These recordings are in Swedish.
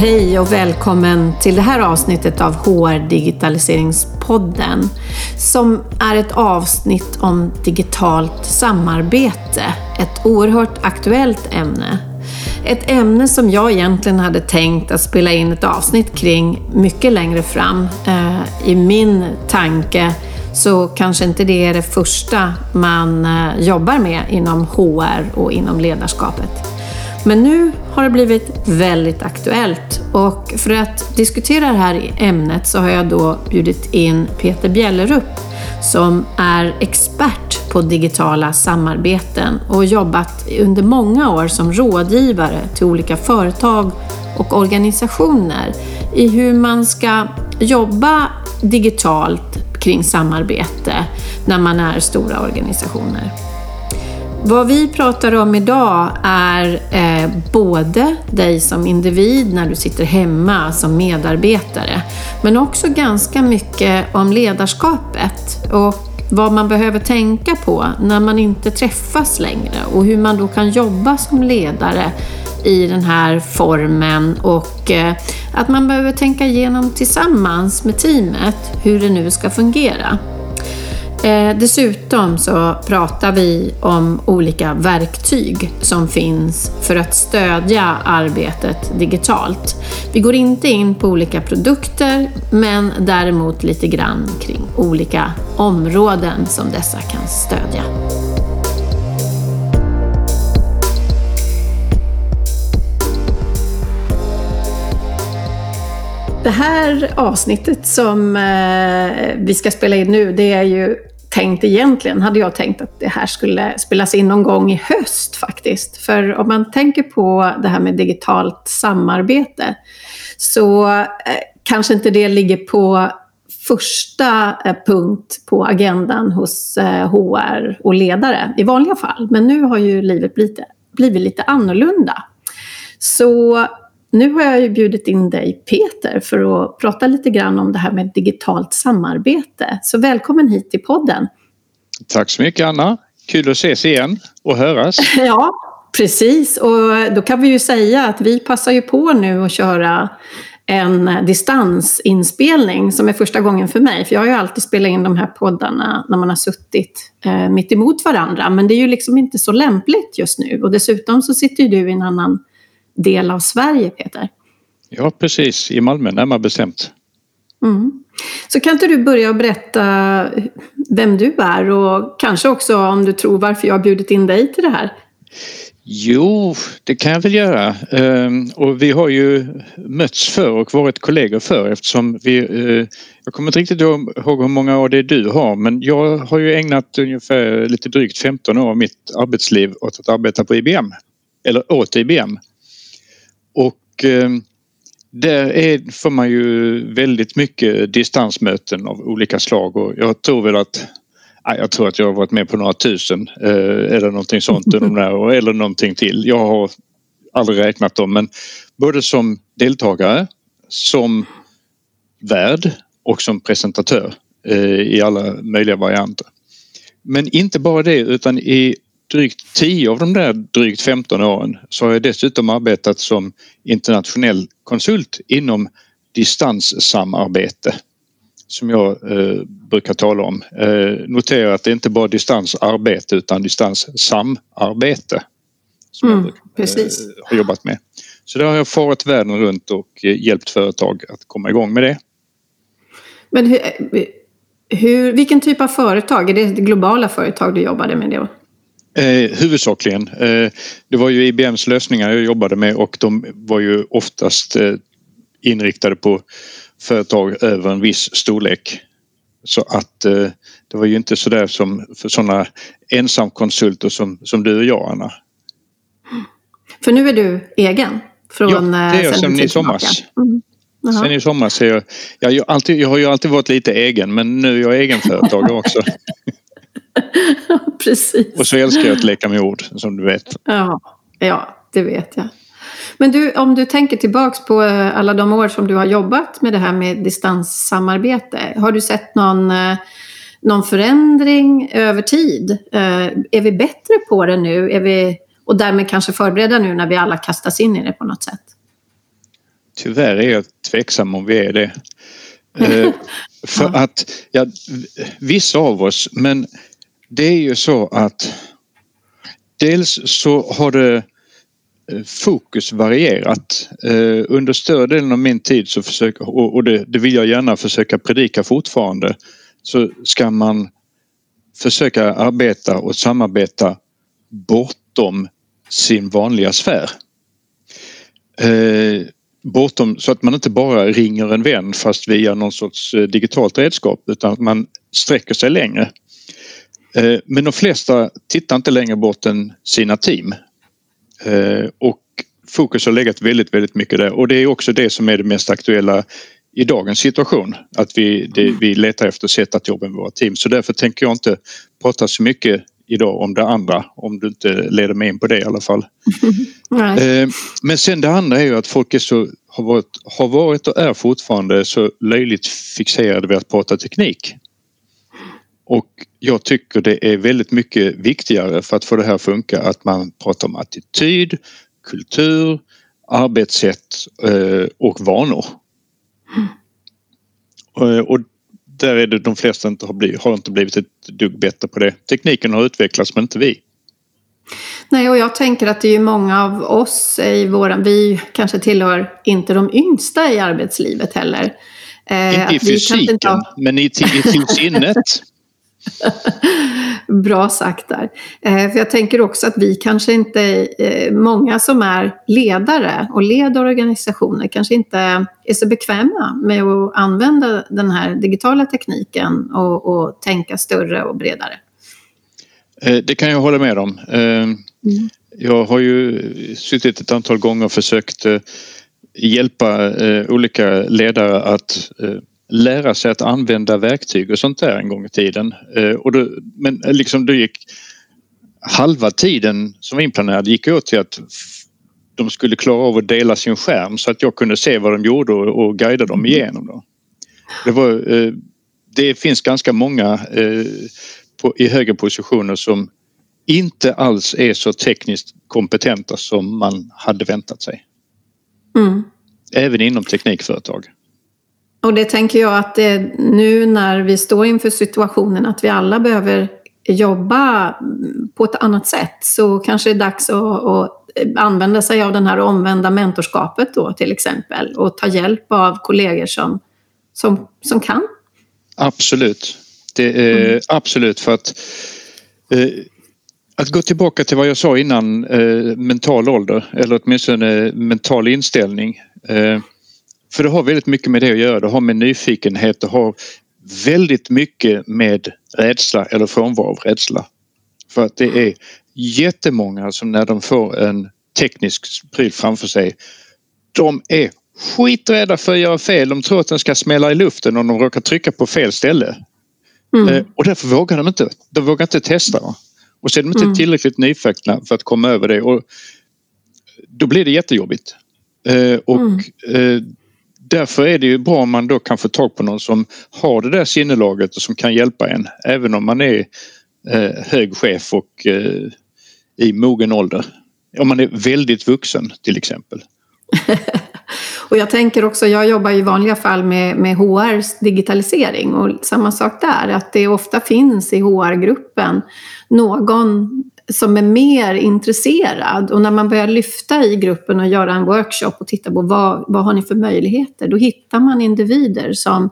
Hej och välkommen till det här avsnittet av HR Digitaliseringspodden som är ett avsnitt om digitalt samarbete. Ett oerhört aktuellt ämne. Ett ämne som jag egentligen hade tänkt att spela in ett avsnitt kring mycket längre fram. Eh, I min tanke så kanske inte det är det första man eh, jobbar med inom HR och inom ledarskapet. Men nu har det blivit väldigt aktuellt och för att diskutera det här ämnet så har jag då bjudit in Peter Bjellerup som är expert på digitala samarbeten och jobbat under många år som rådgivare till olika företag och organisationer i hur man ska jobba digitalt kring samarbete när man är stora organisationer. Vad vi pratar om idag är eh, både dig som individ när du sitter hemma som medarbetare, men också ganska mycket om ledarskapet och vad man behöver tänka på när man inte träffas längre och hur man då kan jobba som ledare i den här formen och eh, att man behöver tänka igenom tillsammans med teamet hur det nu ska fungera. Eh, dessutom så pratar vi om olika verktyg som finns för att stödja arbetet digitalt. Vi går inte in på olika produkter, men däremot lite grann kring olika områden som dessa kan stödja. Det här avsnittet som eh, vi ska spela in nu, det är ju tänkt egentligen, hade jag tänkt att det här skulle spelas in någon gång i höst faktiskt. För om man tänker på det här med digitalt samarbete så eh, kanske inte det ligger på första eh, punkt på agendan hos eh, HR och ledare i vanliga fall. Men nu har ju livet blivit, blivit lite annorlunda. Så nu har jag ju bjudit in dig Peter för att prata lite grann om det här med digitalt samarbete. Så välkommen hit till podden. Tack så mycket Anna. Kul att ses igen och höras. Ja, precis. Och då kan vi ju säga att vi passar ju på nu att köra en distansinspelning som är första gången för mig. För jag har ju alltid spelat in de här poddarna när man har suttit eh, mitt emot varandra. Men det är ju liksom inte så lämpligt just nu. Och dessutom så sitter ju du i en annan del av Sverige, Peter. Ja, precis. I Malmö närmare bestämt. Mm. Så kan inte du börja berätta vem du är och kanske också om du tror varför jag har bjudit in dig till det här? Jo, det kan jag väl göra. Ehm, och vi har ju mötts för och varit kollegor för eftersom vi... Eh, jag kommer inte riktigt ihåg hur många år det är du har men jag har ju ägnat ungefär lite drygt 15 år av mitt arbetsliv åt att arbeta på IBM. Eller åt IBM. Och eh, där är, får man ju väldigt mycket distansmöten av olika slag och jag tror väl att jag tror att jag har varit med på några tusen eh, eller någonting sånt där, eller någonting till. Jag har aldrig räknat dem men både som deltagare, som värd och som presentatör eh, i alla möjliga varianter. Men inte bara det utan i drygt 10 av de där drygt 15 åren så har jag dessutom arbetat som internationell konsult inom distanssamarbete som jag eh, brukar tala om. Eh, notera att det inte bara är distansarbete utan distanssamarbete som mm, jag eh, har jobbat med. Så där har jag farit världen runt och eh, hjälpt företag att komma igång med det. Men hur, hur, vilken typ av företag? Är det globala företag du jobbade med då? Eh, huvudsakligen. Eh, det var ju IBMs lösningar jag jobbade med och de var ju oftast eh, inriktade på företag över en viss storlek. Så att eh, det var ju inte sådär som för sådana ensamkonsulter som, som du och jag Anna. För nu är du egen? Från, ja, det är jag sedan i somras. Mm. Sen i somras är jag, jag, jag, alltid, jag har ju alltid varit lite egen men nu är jag egenföretagare också. Precis. Och så älskar jag att leka med ord som du vet. Ja, ja, det vet jag. Men du, om du tänker tillbaks på eh, alla de år som du har jobbat med det här med distanssamarbete. Har du sett någon, eh, någon förändring över tid? Eh, är vi bättre på det nu? Är vi, och därmed kanske förberedda nu när vi alla kastas in i det på något sätt? Tyvärr är jag tveksam om vi är det. För att, ja, vissa av oss, men det är ju så att dels så har det eh, fokus varierat. Eh, under större delen av min tid så försöker, och det, vill jag gärna försöka predika fortfarande, så ska man försöka arbeta och samarbeta bortom sin vanliga sfär. Eh, bortom så att man inte bara ringer en vän fast via någon sorts digitalt redskap utan att man sträcker sig längre. Eh, men de flesta tittar inte längre bort än sina team. Eh, och fokus har legat väldigt, väldigt mycket där och det är också det som är det mest aktuella i dagens situation. Att vi, det, vi letar efter sätt att jobba med våra team. Så därför tänker jag inte prata så mycket idag om det andra om du inte leder mig in på det i alla fall. Eh, men sen det andra är ju att folk är så, har, varit, har varit och är fortfarande så löjligt fixerade vid att prata teknik. Och jag tycker det är väldigt mycket viktigare för att få det här att funka att man pratar om attityd, kultur, arbetssätt eh, och vanor. Mm. Och där är det de flesta inte har, blivit, har inte blivit ett dugg bättre på det. Tekniken har utvecklats men inte vi. Nej, och jag tänker att det är många av oss i våran, vi kanske tillhör inte de yngsta i arbetslivet heller. Eh, inte i fysiken, ha... men i, i till sinnet. Bra sagt där. Eh, för jag tänker också att vi kanske inte, eh, många som är ledare och leder organisationer kanske inte är så bekväma med att använda den här digitala tekniken och, och tänka större och bredare. Eh, det kan jag hålla med om. Mm. Jag har ju suttit ett antal gånger och försökt hjälpa olika ledare att lära sig att använda verktyg och sånt där en gång i tiden. Eh, och då, men liksom då gick halva tiden som var inplanerad gick åt till att de skulle klara av att dela sin skärm så att jag kunde se vad de gjorde och, guida dem igenom. Då. Det, var, eh, det finns ganska många eh, i högre positioner som inte alls är så tekniskt kompetenta som man hade väntat sig. Mm. Även inom teknikföretag. Och det tänker jag att det, nu när vi står inför situationen att vi alla behöver jobba på ett annat sätt så kanske det är dags att, att använda sig av den här omvända mentorskapet då till exempel och ta hjälp av kollegor som, som, som kan. Absolut. Det är mm. absolut för att eh, att gå tillbaka till vad jag sa innan eh, mental ålder eller åtminstone mental inställning. Eh, för det har väldigt mycket med det att göra. Det har med nyfikenhet, det har väldigt mycket med rädsla eller frånvaro av rädsla. För att det är jättemånga som när de får en teknisk pryl framför sig, de är skiträdda för att göra fel. De tror att den ska smälla i luften om de råkar trycka på fel ställe. Mm. Eh, och därför vågar de inte. De vågar inte testa. Och så är de inte mm. tillräckligt nyfikna för att komma över det. Och då blir det jättejobbigt. Eh, och mm. Därför är det ju bra om man då kan få tag på någon som har det där sinnelaget och som kan hjälpa en även om man är eh, hög chef och eh, i mogen ålder. Om man är väldigt vuxen till exempel. och jag tänker också, jag jobbar i vanliga fall med, med HRs digitalisering och samma sak där, att det ofta finns i HR-gruppen någon som är mer intresserad. Och när man börjar lyfta i gruppen och göra en workshop och titta på vad, vad har ni för möjligheter, då hittar man individer som,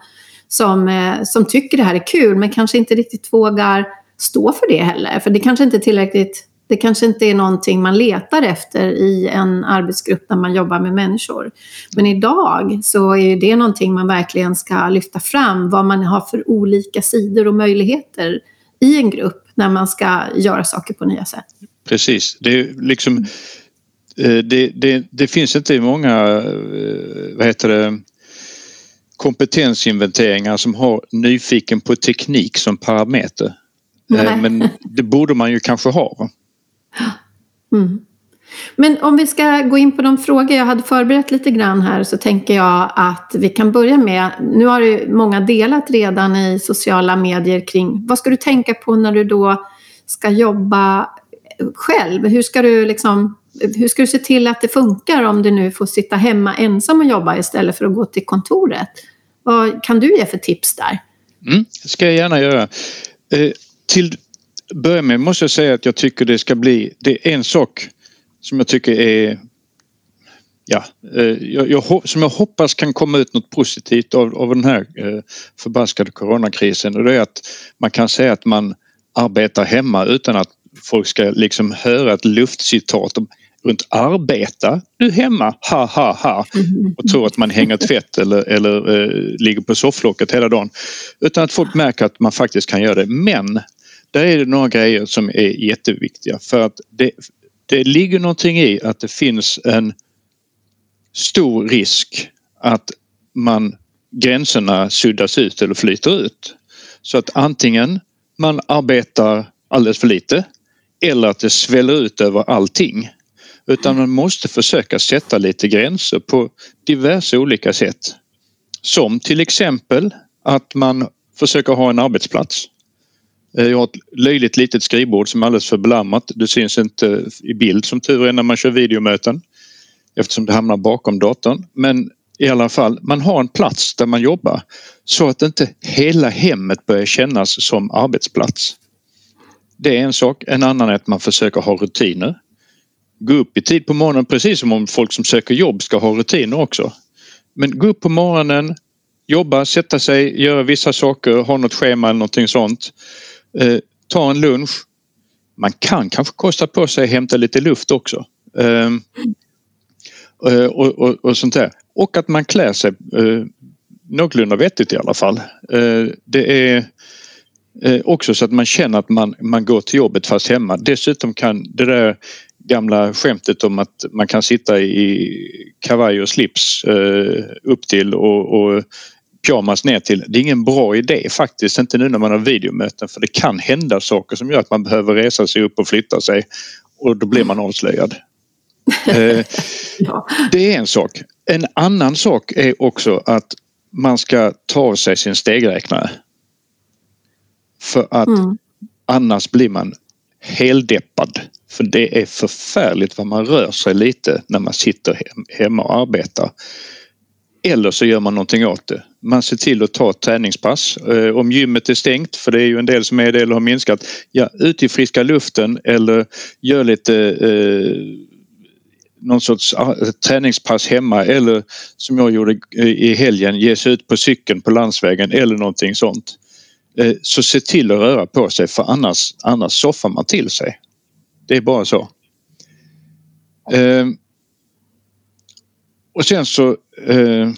som, eh, som tycker det här är kul men kanske inte riktigt vågar stå för det heller. För det kanske inte är tillräckligt det kanske inte är någonting man letar efter i en arbetsgrupp när man jobbar med människor. Men idag så är det någonting man verkligen ska lyfta fram, vad man har för olika sidor och möjligheter i en grupp när man ska göra saker på nya sätt. Precis, det är liksom eh, det, det, det finns inte många eh, vad heter det, kompetensinventeringar som har nyfiken på teknik som parameter. Eh, Nej. Men det borde man ju kanske ha. Mm. Men om vi ska gå in på de frågor jag hade förberett lite grann här så tänker jag att vi kan börja med, nu har ju många delat redan i sociala medier kring vad ska du tänka på när du då ska jobba själv? Hur ska du liksom hur ska du se till att det funkar om du nu får sitta hemma ensam och jobba istället för att gå till kontoret? Vad kan du ge för tips där? Mm, det ska jag gärna göra. Eh, till börja med måste jag säga att jag tycker det ska bli, det är en sak som jag tycker är ja, eh, jag, jag, som jag hoppas kan komma ut något positivt av, av den här eh, förbaskade coronakrisen. Och det är att man kan säga att man arbetar hemma utan att folk ska liksom höra ett luftcitat om runt arbeta du hemma, ha ha ha. Och tror att man hänger tvätt eller, eller eh, ligger på sofflocket hela dagen. Utan att folk märker att man faktiskt kan göra det. Men där är det några grejer som är jätteviktiga. För att det, det ligger någonting i att det finns en stor risk att man gränserna suddas ut eller flyter ut. Så att antingen man arbetar alldeles för lite eller att det sväller ut över allting. Utan man måste försöka sätta lite gränser på diverse olika sätt. Som till exempel att man försöker ha en arbetsplats. Eh, jag har ett löjligt litet skrivbord som är alldeles för belammat. Det syns inte eh, i bild som tur är när man kör videomöten eftersom det hamnar bakom datorn. Men i alla fall, man har en plats där man jobbar så att inte hela hemmet börjar kännas som arbetsplats. Det är en sak. En annan är att man försöker ha rutiner. Gå upp i tid på morgonen precis som om folk som söker jobb ska ha rutiner också. Men gå upp på morgonen, jobba, sätta sig, göra vissa saker, ha något schema eller någonting sånt. Eh, ta en lunch. Man kan kanske kosta på sig att hämta lite luft också. Ehm, eh, och, och, och, sånt där. Och att man klär sig eh, någorlunda vettigt i alla fall. Eh, det är eh, också så att man känner att man, man går till jobbet fast hemma. Dessutom kan det där gamla skämtet om att man kan sitta i kavaj och slips eh, upp till och, och pyjamas ner till. Det är ingen bra idé faktiskt, inte nu när man har videomöten för det kan hända saker som gör att man behöver resa sig upp och flytta sig och då blir man avslöjad. Eh, ja. Det är en sak. En annan sak är också att man ska ta av sig sin stegräknare. För att mm. annars blir man heldeppad. För det är förfärligt vad man rör sig lite när man sitter hemma och arbetar. Eller så gör man någonting åt det. Man ser till att ta ett träningspass. Eh, om gymmet är stängt, för det är ju en del som är det eller har minskat, ja ut i friska luften eller gör lite eh, någon sorts ah, träningspass hemma eller som jag gjorde i helgen, ge sig ut på cykeln på landsvägen eller någonting sånt. Eh, så se till att röra på sig för annars, annars soffar man till sig. Det är bara så. Eh, och sen så eh,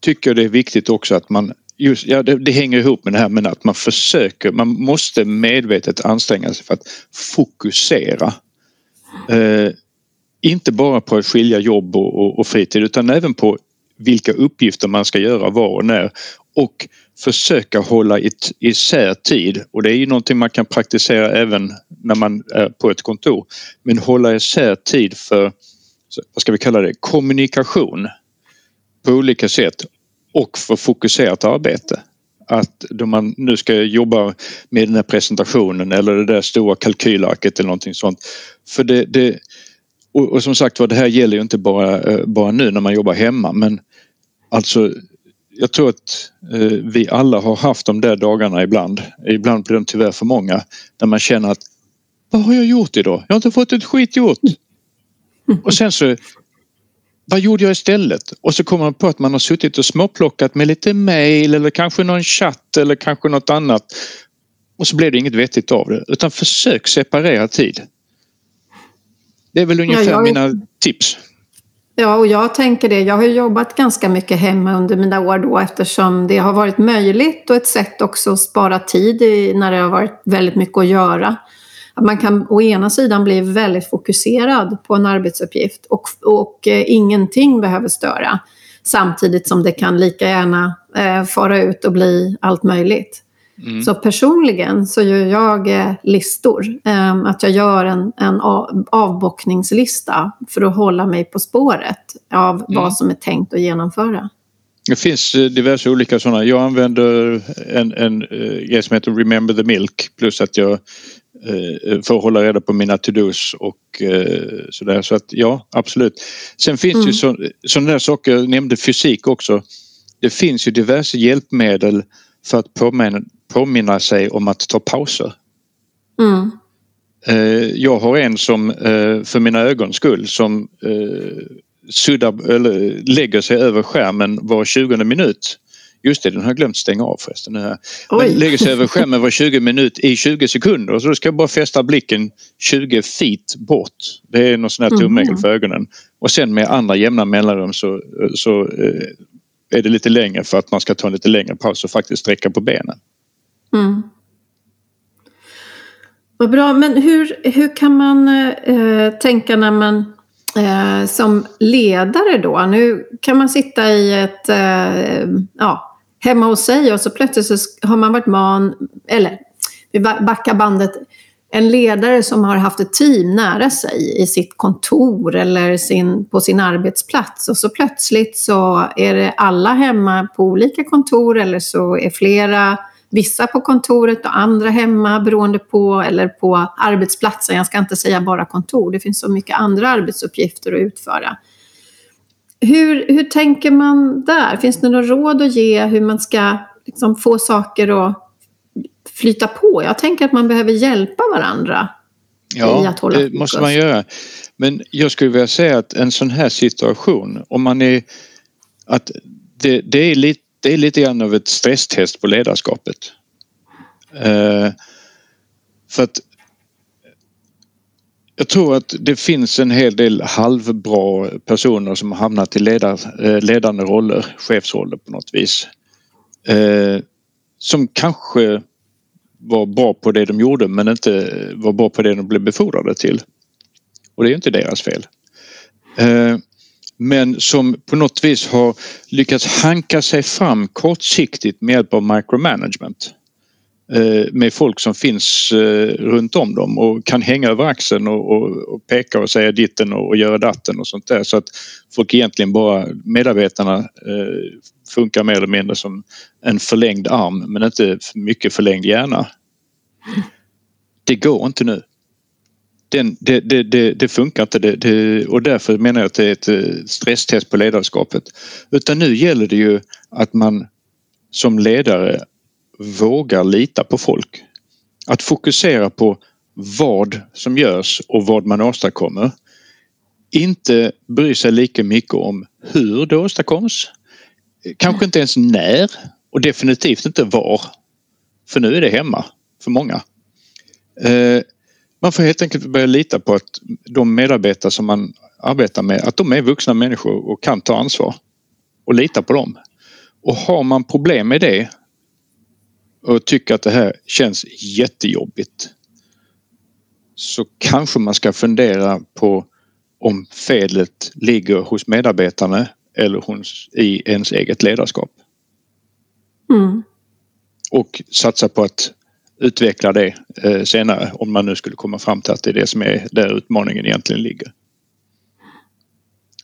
tycker jag det är viktigt också att man Just, ja, det, det, hänger ihop med det här men att man försöker, man måste medvetet anstränga sig för att fokusera. Eh, inte bara på att skilja jobb och, och, och fritid utan även på vilka uppgifter man ska göra var och när och försöka hålla it, isär tid och det är ju någonting man kan praktisera även när man är på ett kontor. Men hålla isär tid för, vad ska vi kalla det, kommunikation på olika sätt och för fokuserat arbete. Att då man nu ska jobba med den här presentationen eller det där stora kalkylarket eller någonting sånt. För det, det och, och, som sagt var, det här gäller ju inte bara, eh, bara nu när man jobbar hemma men alltså jag tror att eh, vi alla har haft de där dagarna ibland. Ibland blir de tyvärr för många. När man känner att vad har jag gjort idag? Jag har inte fått ett skit gjort. Och sen så vad gjorde jag istället? Och så kommer man på att man har suttit och småplockat med lite mail eller kanske någon chatt eller kanske något annat. Och så blev det inget vettigt av det. Utan försök separera tid. Det är väl ungefär ja, jag... mina tips. Ja, och jag tänker det. Jag har jobbat ganska mycket hemma under mina år då eftersom det har varit möjligt och ett sätt också att spara tid när det har varit väldigt mycket att göra. Att man kan å ena sidan bli väldigt fokuserad på en arbetsuppgift och, och eh, ingenting behöver störa. Samtidigt som det kan lika gärna eh, fara ut och bli allt möjligt. Mm. Så personligen så gör jag eh, listor. Eh, att jag gör en, en avbockningslista för att hålla mig på spåret av mm. vad som är tänkt att genomföra. Det finns eh, diverse olika sådana. Jag använder en, en grej som heter Remember the Milk plus att jag för att hålla reda på mina to-dos och sådär. Så att ja, absolut. Sen finns mm. ju så, sådana där saker, jag nämnde fysik också. Det finns ju diverse hjälpmedel för att påminna, påminna sig om att ta pauser. Mm. Jag har en som för mina ögons skull som suddar, eller lägger sig över skärmen var 20 minut. Just det, den har jag glömt stänga av förresten. Men lägger sig över skärmen var 20 minut i 20 sekunder så då ska jag bara fästa blicken 20 feet bort. Det är någon sån här tumregel mm. för ögonen. Och sen med andra jämna mellanrum så, så eh, är det lite längre för att man ska ta en lite längre paus och faktiskt sträcka på benen. Mm. Vad bra, men hur, hur kan man eh, tänka när man eh, som ledare då? Nu kan man sitta i ett, eh, ja, hemma hos sig och så plötsligt så har man varit man, eller vi backar bandet, en ledare som har haft ett team nära sig i sitt kontor eller sin, på sin arbetsplats och så plötsligt så är det alla hemma på olika kontor eller så är flera vissa på kontoret och andra hemma beroende på, eller på arbetsplatsen. Jag ska inte säga bara kontor, det finns så mycket andra arbetsuppgifter att utföra. Hur, hur tänker man där? Finns det några råd att ge hur man ska liksom få saker att flyta på? Jag tänker att man behöver hjälpa varandra Ja, det måste man göra. Men jag skulle vilja säga att en sån här situation, om man är... Att det, det är lite det är lite grann av ett stresstest på ledarskapet. Eh, för att jag tror att det finns en hel del halvbra personer som har hamnat i ledar, eh, ledande roller, chefsroller på något vis. Eh, som kanske var bra på det de gjorde men inte var bra på det de blev befordrade till. Och det är inte deras fel eh, men som på något vis har lyckats hanka sig fram kortsiktigt med hjälp av micromanagement. Eh, med folk som finns eh, runt om dem och kan hänga över axeln och, och, och peka och säga ditten och, och göra datten och sånt där så att folk egentligen bara, medarbetarna eh, funkar mer eller mindre som en förlängd arm men inte mycket förlängd hjärna. Det går inte nu den, det, det, det, det, funkar inte det, och därför menar jag att det är ett eh, stresstest på ledarskapet. Utan nu gäller det ju att man som ledare vågar lita på folk. Att fokusera på vad som görs och vad man åstadkommer. Inte bry sig lika mycket om hur det åstadkoms. Kanske inte ens när och definitivt inte var. För nu är det hemma för många. Eh, man får helt enkelt börja lita på att de medarbetare som man arbetar med, att de är vuxna människor och kan ta ansvar. Och lita på dem. Och har man problem med det och tycker att det här känns jättejobbigt så kanske man ska fundera på om felet ligger hos medarbetarna eller hos, i ens eget ledarskap. Mm. Och satsa på att utveckla det eh, senare om man nu skulle komma fram till att det är det som är där utmaningen egentligen ligger.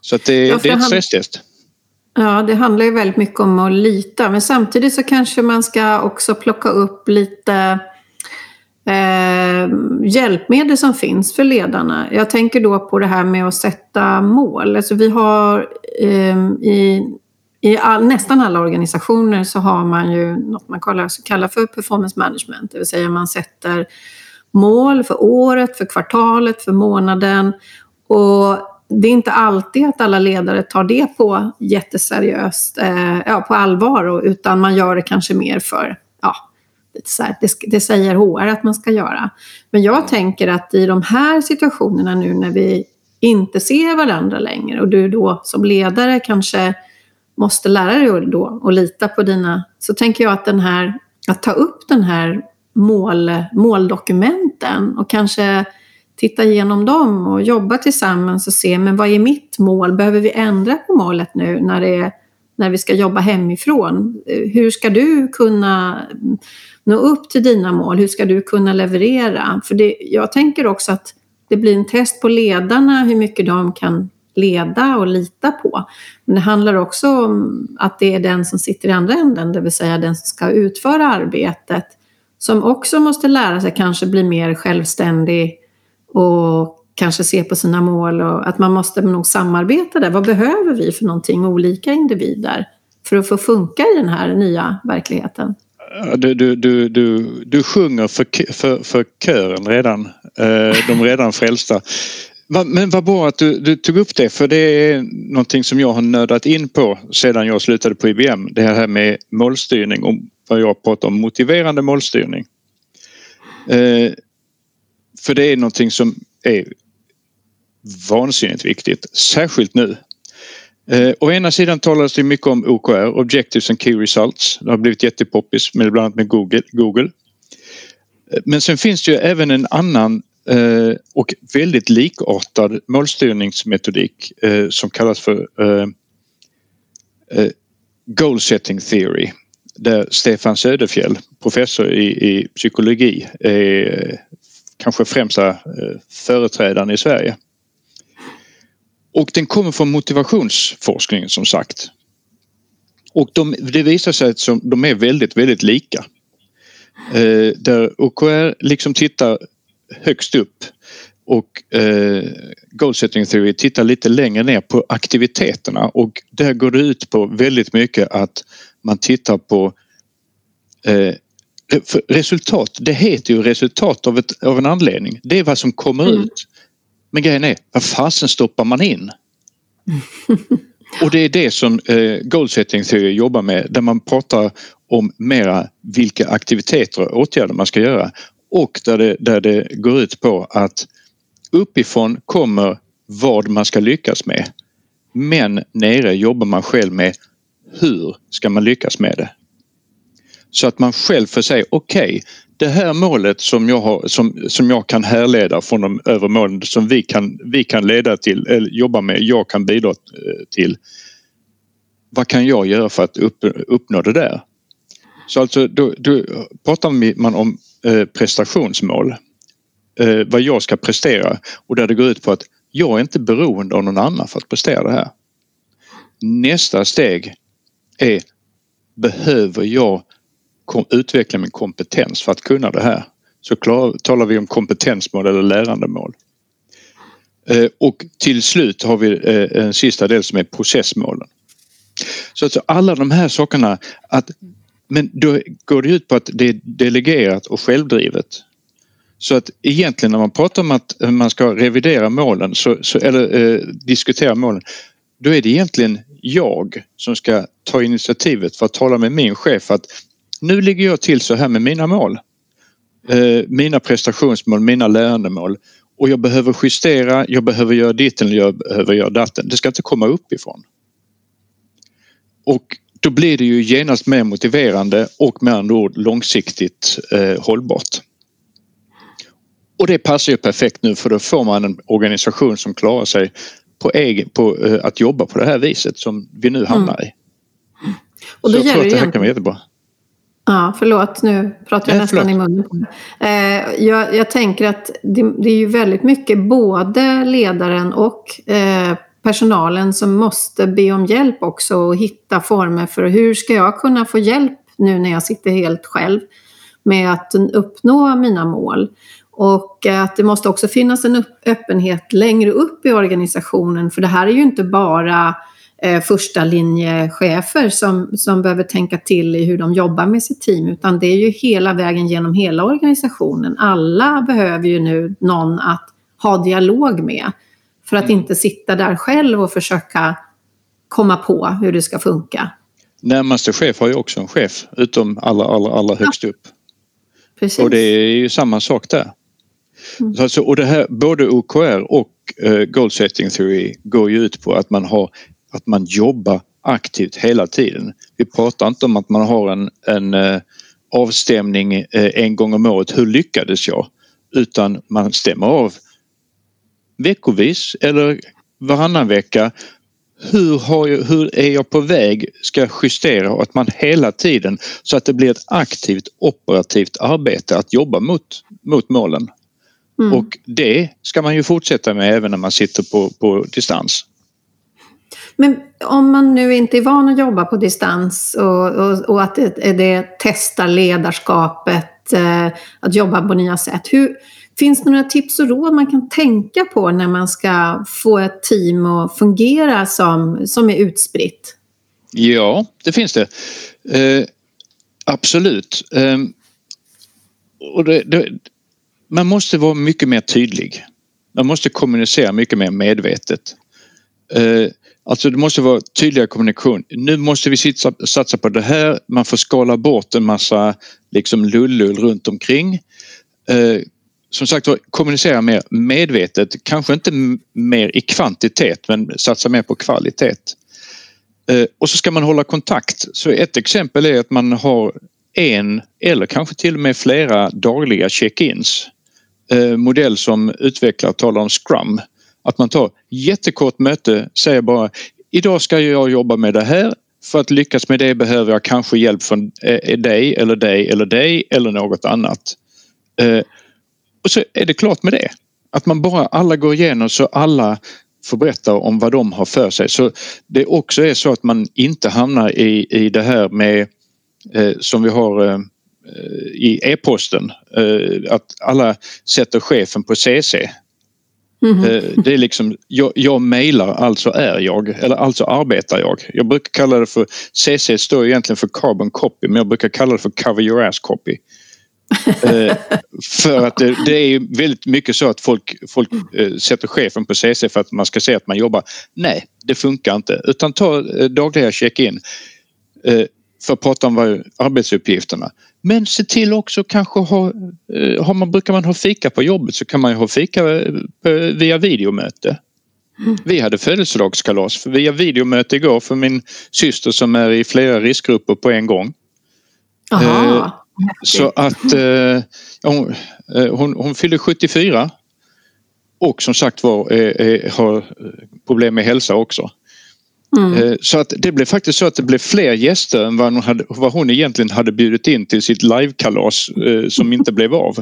Så att det, ja, det är ett stresstest. Ja, det handlar ju väldigt mycket om att lita. Men samtidigt så kanske man ska också plocka upp lite eh, hjälpmedel som finns för ledarna. Jag tänker då på det här med att sätta mål. Alltså vi har eh, i i all, nästan alla organisationer så har man ju något man kallar, kallar för performance management, det vill säga man sätter mål för året, för kvartalet, för månaden. Och det är inte alltid att alla ledare tar det på jätteseriöst, eh, ja, på allvar, utan man gör det kanske mer för, ja, det, det säger HR att man ska göra. Men jag tänker att i de här situationerna nu när vi inte ser varandra längre och du då som ledare kanske måste lära dig då att lita på dina... Så tänker jag att den här, att ta upp den här mål, måldokumenten och kanske titta igenom dem och jobba tillsammans och se men vad är mitt mål? Behöver vi ändra på målet nu när, det när vi ska jobba hemifrån? Eh, hur ska du kunna nå upp till dina mål? Hur ska du kunna leverera? För det, jag tänker också att det blir en test på ledarna hur mycket de kan leda och lita på. Men det handlar också om att det är den som sitter i andra änden, det vill säga den som ska utföra arbetet, som också måste lära sig kanske bli mer självständig och kanske se på sina mål och att man måste nog samarbeta där. Vad behöver vi för någonting, olika individer, för att få funka i den här nya verkligheten? Du, du, du, du, du sjunger för, för, för kören redan, eh, de redan frälsta. Men vad bra att du, du, tog upp det för det är någonting som jag har nördat in på sedan jag slutade på IBM. Det här med målstyrning och vad jag pratar om motiverande målstyrning. Eh, för det är någonting som är vansinnigt viktigt, särskilt nu. Eh, å ena sidan talas det mycket om OKR, Objectives and Key Results. Det har blivit jättepoppis med bland annat med Google. Google. Eh, men sen finns det ju även en annan eh, och väldigt likartad målstyrningsmetodik eh, som kallas för eh, eh, Goal Setting Theory där Stefan Söderfjell, professor i, i psykologi, är kanske främsta eh, företrädaren i Sverige. Och den kommer från motivationsforskningen som sagt. Och de, det visar sig att de är väldigt, väldigt lika. Eh, där OKR liksom tittar högst upp och eh, Goal Setting Theory tittar lite längre ner på aktiviteterna och där går det ut på väldigt mycket att man tittar på eh, resultat. Det heter ju resultat av, ett, av en anledning. Det är vad som kommer mm. ut. Men grejen är, vad fasen stoppar man in? Och det är det som eh, Goal Setting Theory jobbar med där man pratar om mera vilka aktiviteter och åtgärder man ska göra och där det, där det går ut på att uppifrån kommer vad man ska lyckas med. Men nere jobbar man själv med hur ska man lyckas med det? Så att man själv får säga okej, okay, det här målet som jag, har, som, som jag kan härleda från de övre målen som vi kan, vi kan leda till eller jobba med, jag kan bidra eh, till. Vad kan jag göra för att upp, uppnå det där? Så alltså då, då pratar man om eh, prestationsmål. Eh, vad jag ska prestera och där det går ut på att jag är inte beroende av någon annan för att prestera det här. Nästa steg är behöver jag utveckla min kompetens för att kunna det här. Så klar, talar vi om kompetensmål eller lärandemål. Eh, och till slut har vi eh, en sista del som är processmålen. Så alltså alla de här sakerna att men då går det ut på att det är delegerat och självdrivet. Så att egentligen när man pratar om att man ska revidera målen så, så eller eh, diskutera målen då är det egentligen jag som ska ta initiativet för att tala med min chef att nu ligger jag till så här med mina mål. Eh, mina prestationsmål, mina lärandemål och jag behöver justera, jag behöver göra ditt eller jag behöver göra datten. Det ska inte komma uppifrån. Och då blir det ju genast mer motiverande och med andra ord långsiktigt eh, hållbart. Och det passar ju perfekt nu för då får man en organisation som klarar sig på, egen, på eh, att jobba på det här viset som vi nu hamnar i. Mm. Och då Så jag tror att det här kan vara jättebra. Ja, förlåt, nu pratar jag Nej, nästan i munnen. Eh, jag, jag, tänker att det, det, är ju väldigt mycket både ledaren och eh, personalen som måste be om hjälp också och hitta former för hur ska jag kunna få hjälp nu när jag sitter helt själv med att uppnå mina mål. Och att det måste också finnas en öppenhet längre upp i organisationen för det här är ju inte bara eh, första linjechefer som, som behöver tänka till i hur de jobbar med sitt team utan det är ju hela vägen genom hela organisationen. Alla behöver ju nu någon att ha dialog med för att mm. inte sitta där själv och försöka komma på hur det ska funka. Närmaste chef har ju också en chef utom allra, allra, allra högst upp. Precis. Och det är ju samma sak där. Mm. Alltså, och det här, både OKR och uh, Goal Setting Theory går ju ut på att man har att man jobbar aktivt hela tiden. Vi pratar inte om att man har en, en uh, avstämning uh, en gång om året. Hur lyckades jag? Utan man stämmer av veckovis eller varannan vecka. Hur, har jag, hur är jag på väg? Ska justera och att man hela tiden så att det blir ett aktivt operativt arbete att jobba mot, mot målen. Mm. Och det ska man ju fortsätta med även när man sitter på, på distans. Men om man nu inte är van att jobba på distans och, och, och att det, det testar ledarskapet eh, att jobba på nya sätt. Hur, finns det några tips och råd man kan tänka på när man ska få ett team att fungera som, som är utspritt? Ja, det finns det. Eh, absolut. Eh, och det, det, man måste vara mycket mer tydlig. Man måste kommunicera mycket mer medvetet. Eh, Alltså det måste vara tydligare kommunikation. Nu måste vi satsa, satsa på det här. Man får skala bort en massa liksom lullull runt omkring. Eh, som sagt kommunicera mer medvetet, kanske inte mer i kvantitet men satsa mer på kvalitet. Eh, och så ska man hålla kontakt. Så ett exempel är att man har en eller kanske till och med flera dagliga check-ins. Eh, modell som utvecklare talar om Scrum. Att man tar jättekort möte, säger bara idag ska jag jobba med det här. För att lyckas med det behöver jag kanske hjälp från eh, eh, dig eller dig eller dig eller något annat. Eh, och så är det klart med det. Att man bara alla går igenom så alla får berätta om vad de har för sig. Så det också är så att man inte hamnar i, i det här med eh, som vi har eh, i e-posten. Eh, att alla sätter chefen på CC. Mm -hmm. Det är liksom, jag, jag mejlar, alltså är jag, eller alltså arbetar jag. Jag brukar kalla det för, CC står egentligen för carbon copy men jag brukar kalla det för cover your ass copy. Eh, för att det, det, är väldigt mycket så att folk, folk eh, sätter chefen på CC för att man ska se att man jobbar. Nej, det funkar inte utan ta dagliga check-in för att prata om arbetsuppgifterna. Men se till också kanske ha, har man, brukar man ha fika på jobbet så kan man ha fika via videomöte. Mm. Vi hade födelsedagskalas via videomöte igår för min syster som är i flera riskgrupper på en gång. Aha. Så att eh, hon, eh, hon, hon fyllde 74 och som sagt var eh, har problem med hälsa också. Mm. Så att det blev faktiskt så att det blev fler gäster än vad hon, hade, vad hon egentligen hade bjudit in till sitt livekalas som inte blev av.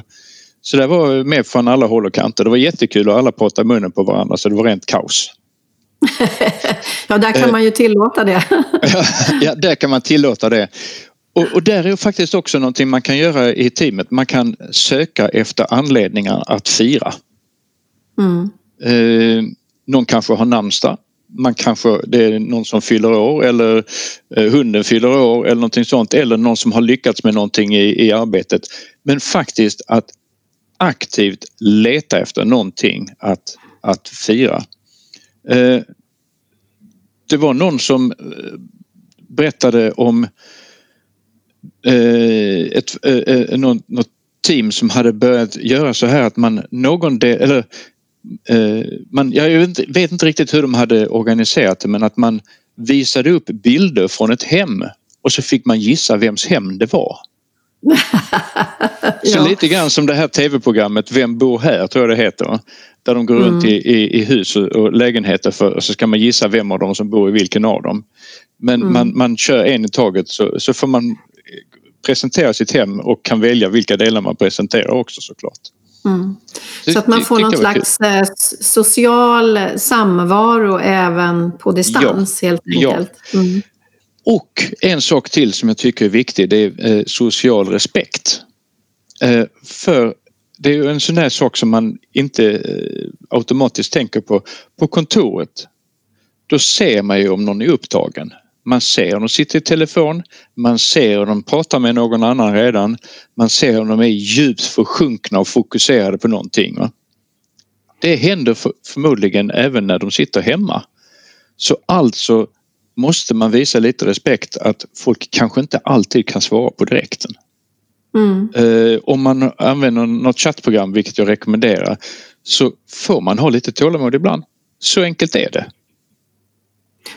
Så det var med från alla håll och kanter. Det var jättekul och alla pratade munnen på varandra så det var rent kaos. ja, där kan man ju tillåta det. ja, där kan man tillåta det. Och, och, där är faktiskt också någonting man kan göra i teamet. Man kan söka efter anledningar att fira. Mm. Eh, någon kanske har namnsdag. Man kanske, det är någon som fyller år eller eh, hunden fyller år eller någonting sånt. Eller någon som har lyckats med någonting i, i arbetet. Men faktiskt att aktivt leta efter någonting att, att fira. Eh, det var någon som eh, berättade om Eh, ett, eh, eh något, något team som hade börjat göra så här att man någon del, eller man, jag vet inte, vet inte riktigt hur de hade organiserat det men att man visade upp bilder från ett hem och så fick man gissa vems hem det var. Så ja. lite grann som det här tv-programmet Vem bor här tror jag det heter. Där de går mm. runt i, i, i, hus och lägenheter för, och så ska man gissa vem av dem som bor i vilken av dem. Men mm. man, man kör en i taget så, så får man presentera sitt hem och kan välja vilka delar man presenterar också såklart. Mm. Så att man får någon slags kul. Eh, social samvaro även på distans ja. helt enkelt. Ja. Mm. Och en sak till som jag tycker är viktig det är eh, social respekt. Eh, för det är ju en sån här sak som man inte automatiskt tänker på. På kontoret, då ser man ju om någon är upptagen. Man ser om de sitter i telefon, man ser om de pratar med någon annan redan. Man ser om de är djupt försjunkna och fokuserade på någonting. Det händer för, förmodligen även när de sitter hemma. Så alltså måste man visa lite respekt att folk kanske inte alltid kan svara på direkten. Mm. Eh, om man använder något chattprogram, vilket jag rekommenderar, så får man ha lite tålamod ibland. Så enkelt är det.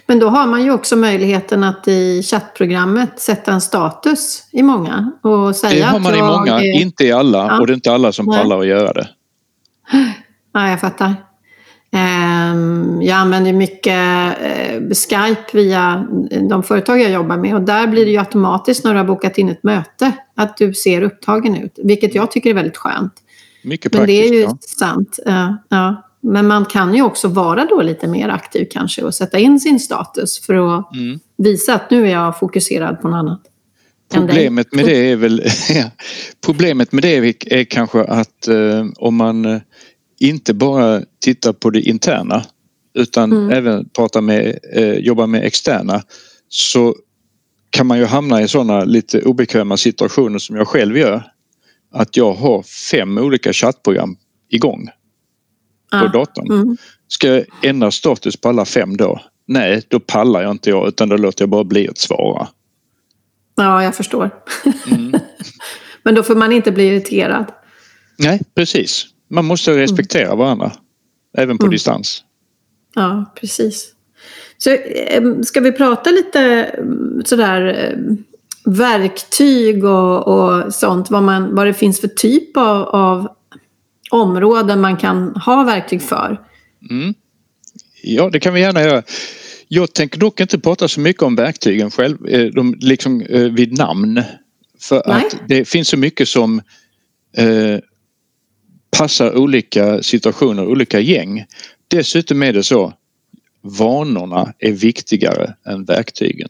Men då har man ju också möjligheten att i chattprogrammet sätta en status i många och säga Det har man i många, är... inte i alla ja. och det är inte alla som Nej. pallar att göra det. Ja, jag fattar. Ehm, jag använder mycket eh, Skype via de företag jag jobbar med och där blir det ju automatiskt när du har bokat in ett möte att du ser upptagen ut, vilket jag tycker är väldigt skönt. Mycket praktiskt. Men det är ju ja. sant. Ja. Men man kan ju också vara då lite mer aktiv kanske och sätta in sin status för att mm. visa att nu är jag fokuserad på något annat. Problemet med det är väl Problemet med det är kanske att eh, om man eh, inte bara tittar på det interna utan mm. även pratar med, eh, jobbar med externa så kan man ju hamna i sådana lite obekväma situationer som jag själv gör. Att jag har fem olika chattprogram igång på ah. datorn. Mm. Ska jag ändra status på alla fem då? Nej, då pallar jag inte jag utan då låter jag bara bli att svara. Ja, jag förstår. Mm. Men då får man inte bli irriterad. Nej, precis. Man måste respektera mm. varandra. Även på mm. distans. Ja, precis. Så eh, ska vi prata lite mm, sådär eh, verktyg och, och sånt, vad, man, vad det finns för typ av, av områden man kan ha verktyg för? Mm. Ja, det kan vi gärna göra. Jag tänker dock inte prata så mycket om verktygen själv, eh, de liksom vid namn. För Nej. att det finns så mycket som eh, passar olika situationer, olika gäng. Dessutom är det så, vanorna är viktigare än verktygen.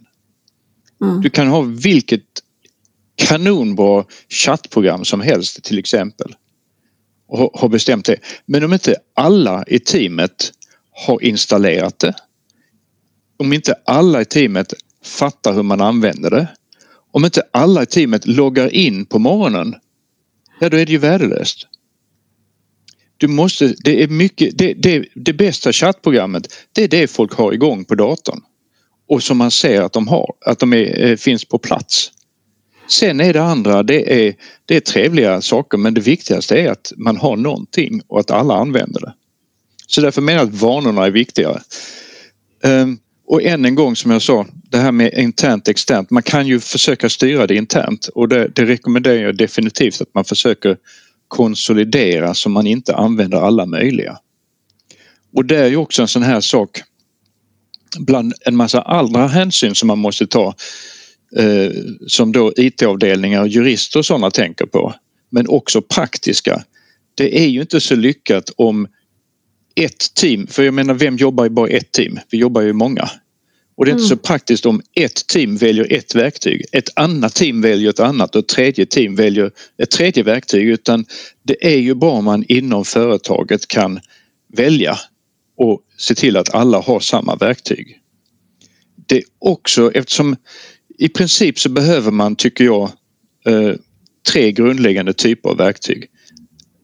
Mm. Du kan ha vilket kanonbra chattprogram som helst till exempel och har bestämt det. Men om inte alla i teamet har installerat det, om inte alla i teamet fattar hur man använder det, om inte alla i teamet loggar in på morgonen, ja då är det ju värdelöst. Du måste, det är mycket, det, det, det bästa chattprogrammet det är det folk har igång på datorn. Och som man ser att de har, att de är, eh, finns på plats. Sen är det andra, det är, det är trevliga saker men det viktigaste är att man har någonting och att alla använder det. Så därför menar jag att vanorna är viktigare. Ehm, och än en gång som jag sa, det här med internt externt. Man kan ju försöka styra det internt och det, det rekommenderar jag definitivt att man försöker konsolidera så man inte använder alla möjliga. Och det är ju också en sån här sak bland en massa andra hänsyn som man måste ta eh, som då IT-avdelningar och jurister och sådana tänker på. Men också praktiska. Det är ju inte så lyckat om ett team, för jag menar vem jobbar i bara ett team? Vi jobbar ju många. Och det är inte mm. så praktiskt om ett team väljer ett verktyg, ett annat team väljer ett annat och ett tredje team väljer ett tredje verktyg utan det är ju bra om man inom företaget kan välja och se till att alla har samma verktyg. Det är också eftersom i princip så behöver man, tycker jag, eh, tre grundläggande typer av verktyg.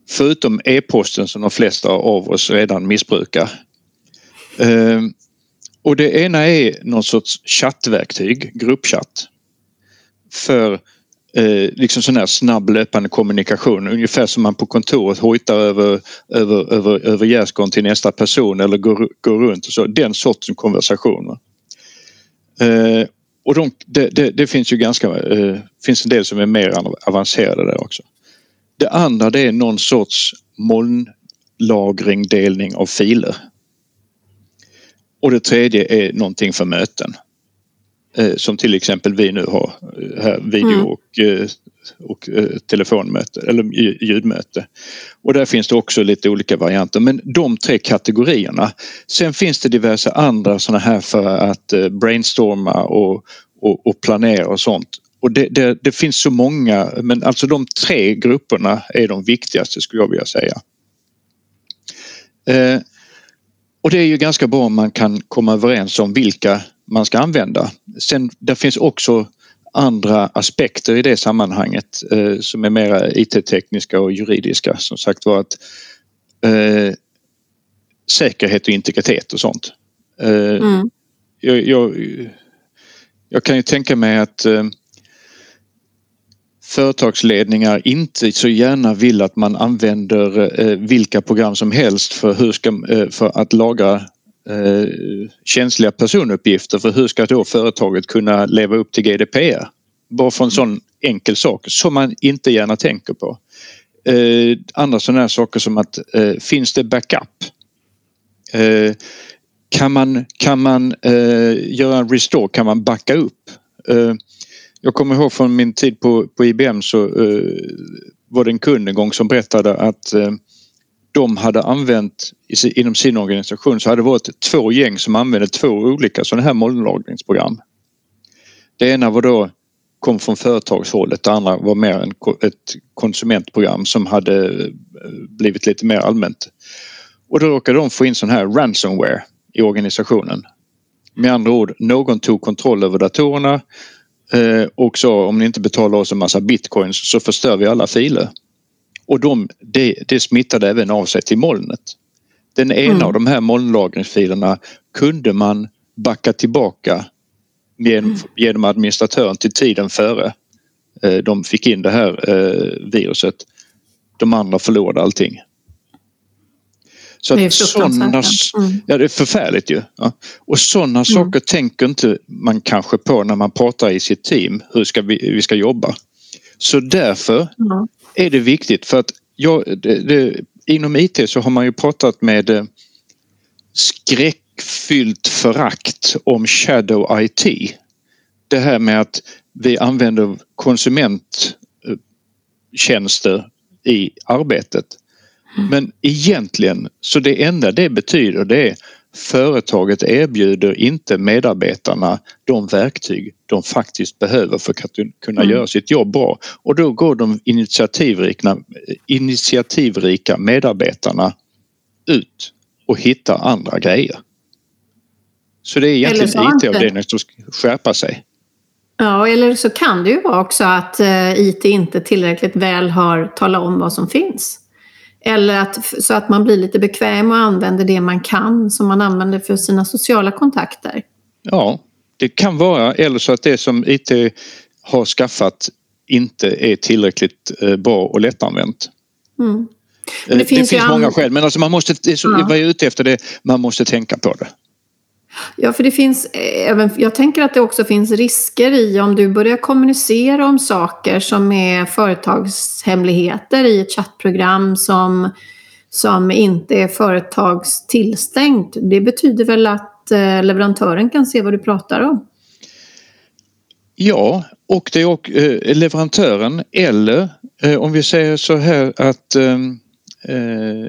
Förutom e-posten som de flesta av oss redan missbrukar. Eh, och det ena är någon sorts chattverktyg, gruppchatt. För eh, liksom sån här snabb löpande kommunikation, ungefär som man på kontoret hojtar över, över, över, över gärdsgården till nästa person eller går, går runt och så. Den sortens konversationer. Eh, och de, det, det, det, finns ju ganska, eh, finns en del som är mer avancerade där också. Det andra det är någon sorts molnlagring, delning av filer. Och det tredje är någonting för möten. Eh, som till exempel vi nu har eh, här, video mm. och, eh, och telefonmöte eller ljudmöte. Och där finns det också lite olika varianter men de tre kategorierna. Sen finns det diverse andra sådana här för att brainstorma och, och, och planera och sånt. Och det, det, det, finns så många men alltså de tre grupperna är de viktigaste skulle jag vilja säga. Och det är ju ganska bra om man kan komma överens om vilka man ska använda. Sen det finns också andra aspekter i det sammanhanget eh, som är mera IT-tekniska och juridiska. Som sagt var att eh, säkerhet och integritet och sånt. Eh, mm. jag, jag, jag, kan ju tänka mig att eh, företagsledningar inte så gärna vill att man använder eh, vilka program som helst för, hur ska, eh, för att lagra eh, känsliga personuppgifter för hur ska då företaget kunna leva upp till GDPR? Bara för en sån enkel sak som man inte gärna tänker på. Eh, andra sådana här saker som att eh, finns det backup? Eh, kan man, kan man göra en restore? Kan man backa upp? Jag kommer ihåg från min tid på, på IBM så uh, var det en kund en gång som berättade att uh, de hade använt inom sin organisation så hade det varit två gäng som använde två olika sådana här molnlagringsprogram. Det ena var då kom från företagshållet. Det andra var mer en, ett konsumentprogram som hade eh, blivit lite mer allmänt. Och då råkade de få in sån här ransomware i organisationen. Med andra ord, någon tog kontroll över datorerna eh, och sa om ni inte betalar oss en massa bitcoins så förstör vi alla filer. Och de, det, det smittade även av sig till molnet. Den ena mm. av de här molnlagringsfilerna kunde man backa tillbaka genom, mm. genom administratören till tiden före eh, de fick in det här eh, viruset. De andra förlorade allting. Så det är sådana, mm. ja det är förfärligt ju. Ja. Och sådana mm. saker tänker inte man kanske på när man pratar i sitt team hur ska vi, vi ska jobba. Så därför mm. Är det viktigt för att jag, det, det, inom IT så har man ju pratat med eh, skräckfyllt förakt om shadow IT. Det här med att vi använder konsumenttjänster i arbetet. Mm. Men egentligen så det enda det betyder det är företaget erbjuder inte medarbetarna de verktyg de faktiskt behöver för att kunna mm. göra sitt jobb bra. Och då går de initiativrika, initiativrika medarbetarna ut och hittar andra grejer. Så det är egentligen IT-avdelningen som ska skärpa sig. Ja, eller så kan det ju vara också att eh, IT inte tillräckligt väl har talat om vad som finns. Eller att, så att man blir lite bekväm och använder det man kan som man använder för sina sociala kontakter. Ja, det kan vara eller så att det som IT har skaffat inte är tillräckligt eh, bra och lättanvänt. Mm. Eh, det, det finns, finns många skäl men alltså man måste, det, så, ja. jag är ute efter det, man måste tänka på det. Ja, för det finns eh, även, jag tänker att det också finns risker i om du börjar kommunicera om saker som är företagshemligheter i ett chattprogram som, som inte är företagstillstängt. Det betyder väl att eh, leverantören kan se vad du pratar om? Ja, och det är och, eh, leverantören eller eh, om vi säger så här att eh, eh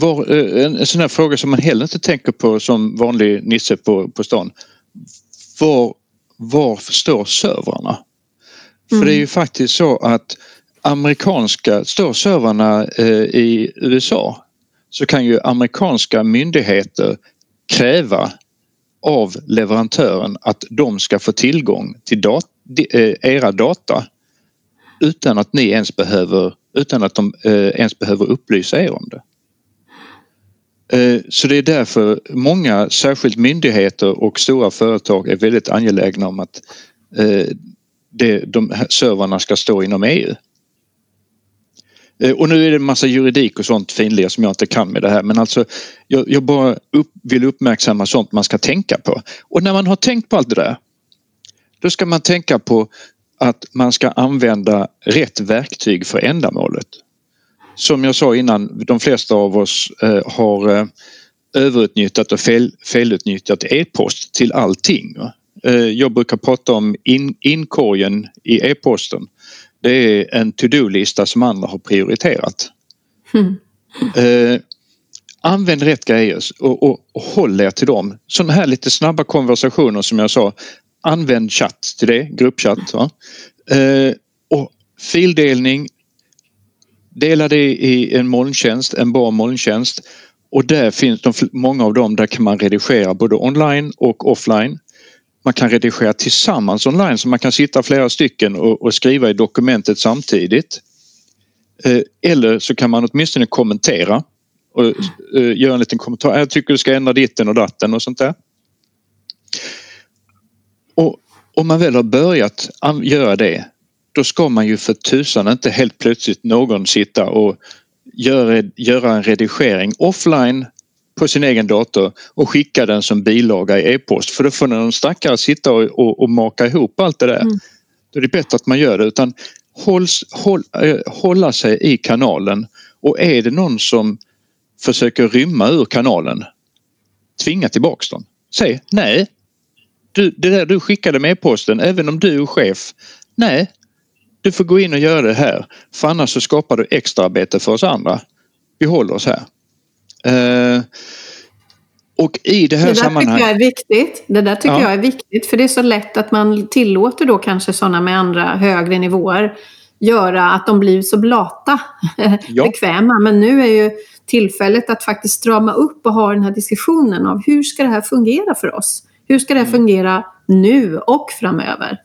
var, eh, en sån här fråga som man heller inte tänker på som vanlig nisse på, på stan. Var, var står servrarna? Mm. För det är ju mm. faktiskt så att amerikanska, står servrarna eh, i USA så kan ju amerikanska myndigheter kräva av leverantören att de ska få tillgång till dat eh, era data utan att ni ens behöver, utan att de eh, ens behöver upplysa er om det. Eh, så det är därför många, särskilt myndigheter och stora företag är väldigt angelägna om att eh, det, de här servrarna ska stå inom EU. Eh, och nu är det en massa juridik och sånt finlir som jag inte kan med det här men alltså jag, jag bara upp, vill uppmärksamma sånt man ska tänka på. Och när man har tänkt på allt det där då ska man tänka på att man ska använda rätt verktyg för ändamålet som jag sa innan, de flesta av oss eh, har eh, överutnyttjat och fel, felutnyttjat e-post till allting. Eh, jag brukar prata om in, inkorgen i e-posten. Det är en to-do-lista som andra har prioriterat. Mm. Eh, använd rätt grejer och, och, och håll er till dem. Sådana här lite snabba konversationer som jag sa. Använd chatt till det, gruppchatt. Eh, och fildelning, Dela det i en molntjänst, en bra molntjänst och där finns de, många av dem där kan man redigera både online och offline. Man kan redigera tillsammans online så man kan sitta flera stycken och, och skriva i dokumentet samtidigt. Eh, eller så kan man åtminstone kommentera och eh, göra en liten kommentar. Jag tycker du ska ändra ditten och datten och sånt där. Och om man väl har börjat göra det då ska man ju för tusan inte helt plötsligt någon sitta och göra, göra en redigering offline på sin egen dator och skicka den som bilaga i e-post för då får någon stackare sitta och, och, och maka ihop allt det där. Mm. Då är det bättre att man gör det utan hålls, håll, äh, hålla sig i kanalen och är det någon som försöker rymma ur kanalen tvinga tillbaks dem. Säg nej. Du, det där du skickade med e-posten, även om du är chef. Nej, du får gå in och göra det här för annars så skapar du extra arbete för oss andra. Vi håller oss här. Eh, Och i det här det där sammanhanget... tycker jag är viktigt. Det där tycker ja. jag är viktigt. För det är så lätt att man tillåter då kanske sådana med andra högre nivåer göra att de blir så blata, ja. bekväma. Men nu är ju tillfället att faktiskt strama upp och ha den här diskussionen av hur ska det här fungera för oss? Hur ska det här mm. fungera nu och framöver?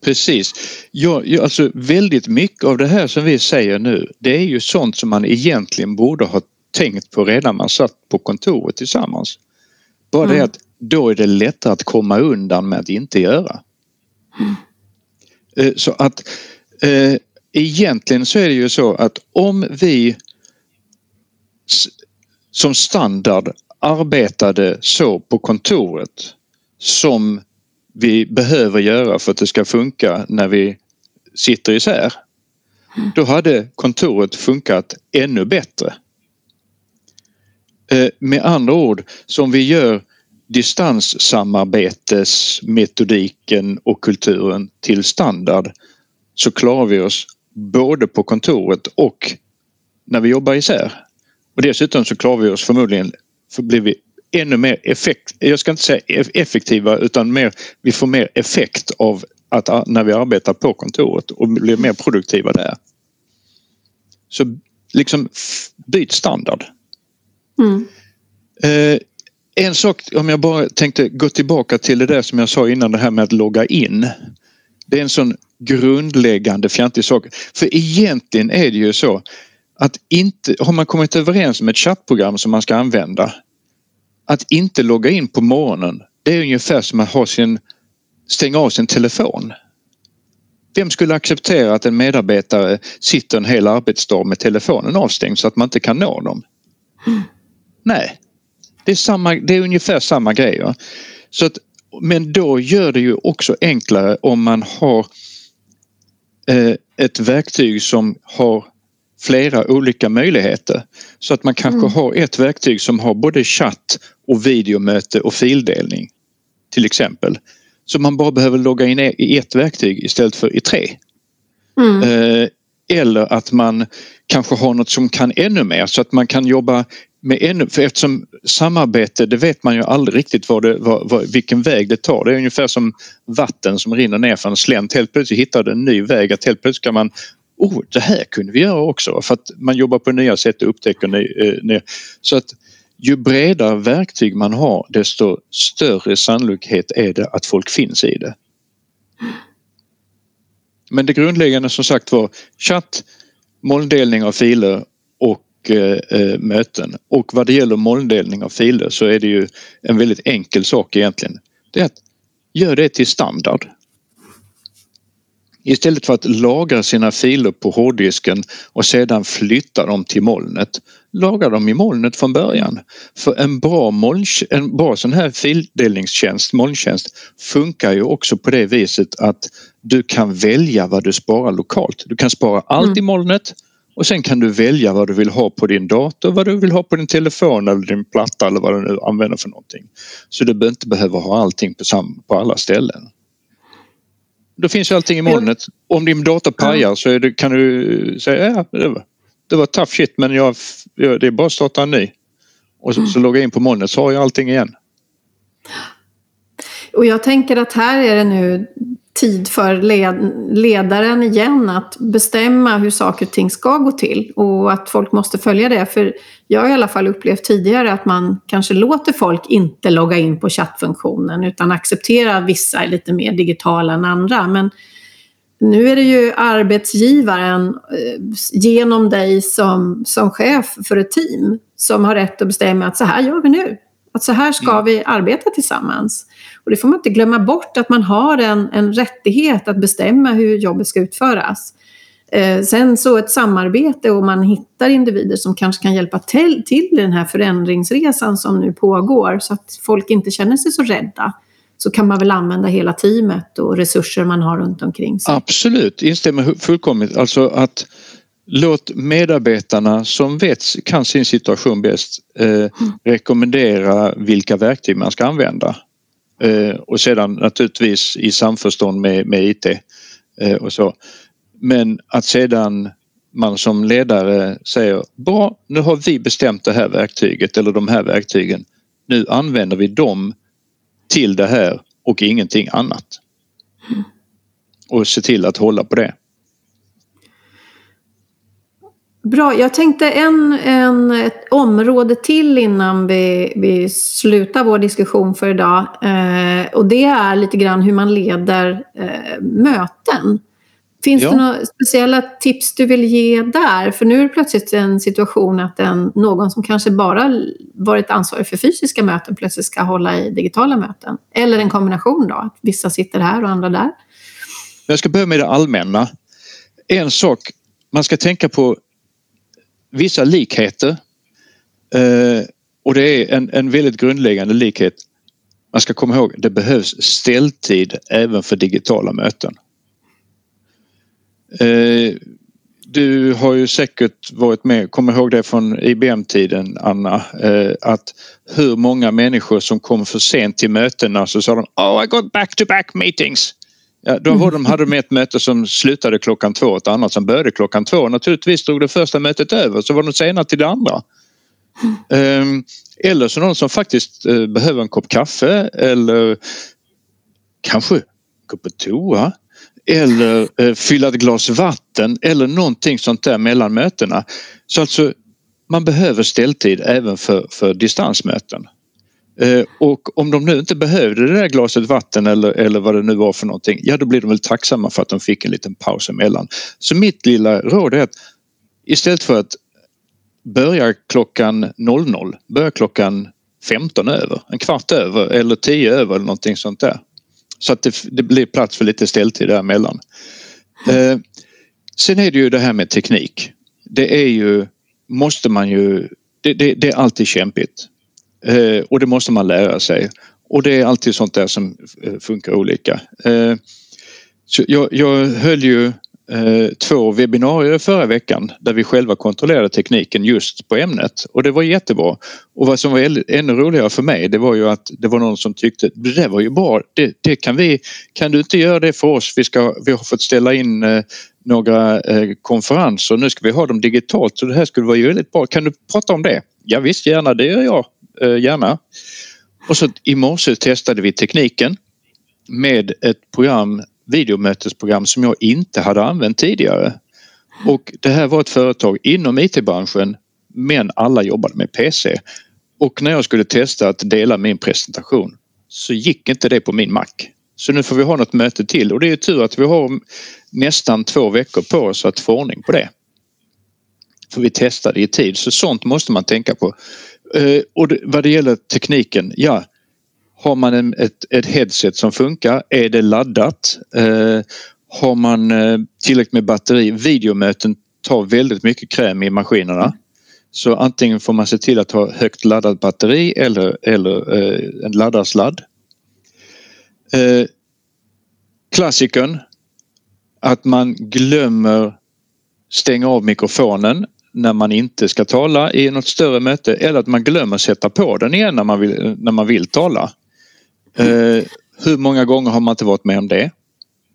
Precis. Ja, alltså väldigt mycket av det här som vi säger nu det är ju sånt som man egentligen borde ha tänkt på redan man satt på kontoret tillsammans. Bara mm. det att då är det lättare att komma undan med att inte göra. Mm. Så att eh, egentligen så är det ju så att om vi som standard arbetade så på kontoret som vi behöver göra för att det ska funka när vi sitter isär. Då hade kontoret funkat ännu bättre. Eh, med andra ord, som vi gör distanssamarbetesmetodiken och kulturen till standard så klarar vi oss både på kontoret och när vi jobbar isär. Och dessutom så klarar vi oss förmodligen, för blir vi ännu mer effekt, jag ska inte säga effektiva utan mer, vi får mer effekt av att när vi arbetar på kontoret och blir mer produktiva där. Så liksom byt standard. Mm. Eh, en sak om jag bara tänkte gå tillbaka till det där som jag sa innan det här med att logga in. Det är en sån grundläggande fjantig sak. För egentligen är det ju så att inte, har man kommit överens om ett chattprogram som man ska använda att inte logga in på morgonen det är ungefär som att ha sin, stänga av sin telefon. Vem skulle acceptera att en medarbetare sitter en hel arbetsdag med telefonen avstängd så att man inte kan nå dem? Mm. Nej, det är, samma, det är ungefär samma grejer. Så att, men då gör det ju också enklare om man har eh, ett verktyg som har flera olika möjligheter. Så att man kanske mm. har ett verktyg som har både chatt och videomöte och fildelning. Till exempel. Så man bara behöver logga in i ett verktyg istället för i tre. Mm. Eh, eller att man kanske har något som kan ännu mer så att man kan jobba med ännu, för eftersom samarbete det vet man ju aldrig riktigt vad det, vad, vad, vilken väg det tar. Det är ungefär som vatten som rinner ner för en slänt. Helt plötsligt hittar det en ny väg att helt plötsligt kan man oh, det här kunde vi göra också för att man jobbar på nya sätt och upptäcker nya. Eh, så att ju bredare verktyg man har desto större sannolikhet är det att folk finns i det. Men det grundläggande som sagt var chatt, molndelning av filer och eh, eh, möten. Och vad det gäller molndelning av filer så är det ju en väldigt enkel sak egentligen. Det är att gör det till standard. Istället för att lagra sina filer på hårddisken och sedan flytta dem till molnet. Lagra dem i molnet från början. För en bra, moln, en bra sån här fildelningstjänst, molntjänst, funkar ju också på det viset att du kan välja vad du sparar lokalt. Du kan spara allt mm. i molnet och sen kan du välja vad du vill ha på din dator, vad du vill ha på din telefon eller din platta eller vad du nu använder för någonting. Så du inte behöver ha allting på, sam på alla ställen. Då finns ju allting i molnet. Om din dator pajar så det, kan du säga ja, det var, det var tough shit men jag, det är bara att starta en ny. Och så, så logga in på molnet så har jag allting igen. Och jag tänker att här är det nu tid för led ledaren igen att bestämma hur saker och ting ska gå till och att folk måste följa det. För jag har i alla fall upplevt tidigare att man kanske låter folk inte logga in på chattfunktionen utan accepterar vissa är lite mer digitala än andra. Men nu är det ju arbetsgivaren eh, genom dig som, som chef för ett team som har rätt att bestämma att så här gör vi nu. Att så här ska mm. vi arbeta tillsammans. Och det får man inte glömma bort, att man har en, en rättighet att bestämma hur jobbet ska utföras. Eh, sen så ett samarbete och man hittar individer som kanske kan hjälpa till, till den här förändringsresan som nu pågår så att folk inte känner sig så rädda så kan man väl använda hela teamet och resurser man har runt omkring sig. Absolut, instämmer fullkomligt. Alltså att låt medarbetarna som vet, kan sin situation bäst eh, mm. rekommendera vilka verktyg man ska använda. Eh, och sedan naturligtvis i samförstånd med, med IT eh, och så. Men att sedan man som ledare säger bra, nu har vi bestämt det här verktyget eller de här verktygen. Nu använder vi dem till det här och ingenting annat. Och se till att hålla på det. Bra, jag tänkte en, en, ett område till innan vi, vi slutar vår diskussion för idag. Eh, och det är lite grann hur man leder eh, möten. Finns ja. det några speciella tips du vill ge där? För nu är det plötsligt en situation att en, någon som kanske bara varit ansvarig för fysiska möten plötsligt ska hålla i digitala möten. Eller en kombination då, att vissa sitter här och andra där. Jag ska börja med det allmänna. En sak man ska tänka på vissa likheter. Eh, och det är en, en väldigt grundläggande likhet. Man ska komma ihåg, det behövs ställtid även för digitala möten. Eh, du har ju säkert varit med, kom ihåg det från IBM-tiden Anna, eh, att hur många människor som kom för sent till mötena så sa de Oh I got back to back meetings. Ja, då var de, hade de ett möte som slutade klockan två och ett annat som började klockan två. Naturligtvis drog det första mötet över så var de sena till det andra. Ehm, eller så någon som faktiskt eh, behöver en kopp kaffe eller kanske gå på toa eller eh, fylla ett glas vatten eller någonting sånt där mellan mötena. Så alltså man behöver ställtid även för, för distansmöten. Eh, och om de nu inte behövde det där glaset vatten eller, eller vad det nu var för någonting, ja då blir de väl tacksamma för att de fick en liten paus emellan. Så mitt lilla råd är att istället för att börja klockan 00, börja klockan 15 över, en kvart över eller 10 över eller någonting sånt där. Så att det, det blir plats för lite ställtid däremellan. Eh, sen är det ju det här med teknik. Det är ju, måste man ju, det, det, det är alltid kämpigt. Eh, och det måste man lära sig. Och det är alltid sånt där som eh, funkar olika. Eh, så jag, jag höll ju eh, två webbinarier förra veckan där vi själva kontrollerade tekniken just på ämnet och det var jättebra. Och vad som var ännu roligare för mig det var ju att det var någon som tyckte det var ju bra, det, det kan vi, kan du inte göra det för oss? Vi, ska, vi har fått ställa in eh, några eh, konferenser, nu ska vi ha dem digitalt så det här skulle vara väldigt bra. Kan du prata om det? Ja visst gärna, det gör jag Eh, gärna. Och så i morse testade vi tekniken med ett program, videomötesprogram som jag inte hade använt tidigare. Och det här var ett företag inom IT-branschen men alla jobbade med PC. Och när jag skulle testa att dela min presentation så gick inte det på min Mac. Så nu får vi ha något möte till och det är tur att vi har nästan två veckor på oss att få ordning på det. För vi testade i tid så sånt måste man tänka på. Eh, och vad det gäller tekniken, ja. Har man en, ett, ett headset som funkar, är det laddat? Eh, har man eh, tillräckligt med batteri? Videomöten tar väldigt mycket kräm i maskinerna. Så antingen får man se till att ha högt laddat batteri eller, eller eh, en laddarsladd. Eh, klassikern att man glömmer stänga av mikrofonen när man inte ska tala i något större möte eller att man glömmer sätta på den igen när man vill, när man vill tala. Eh, hur många gånger har man inte varit med om det?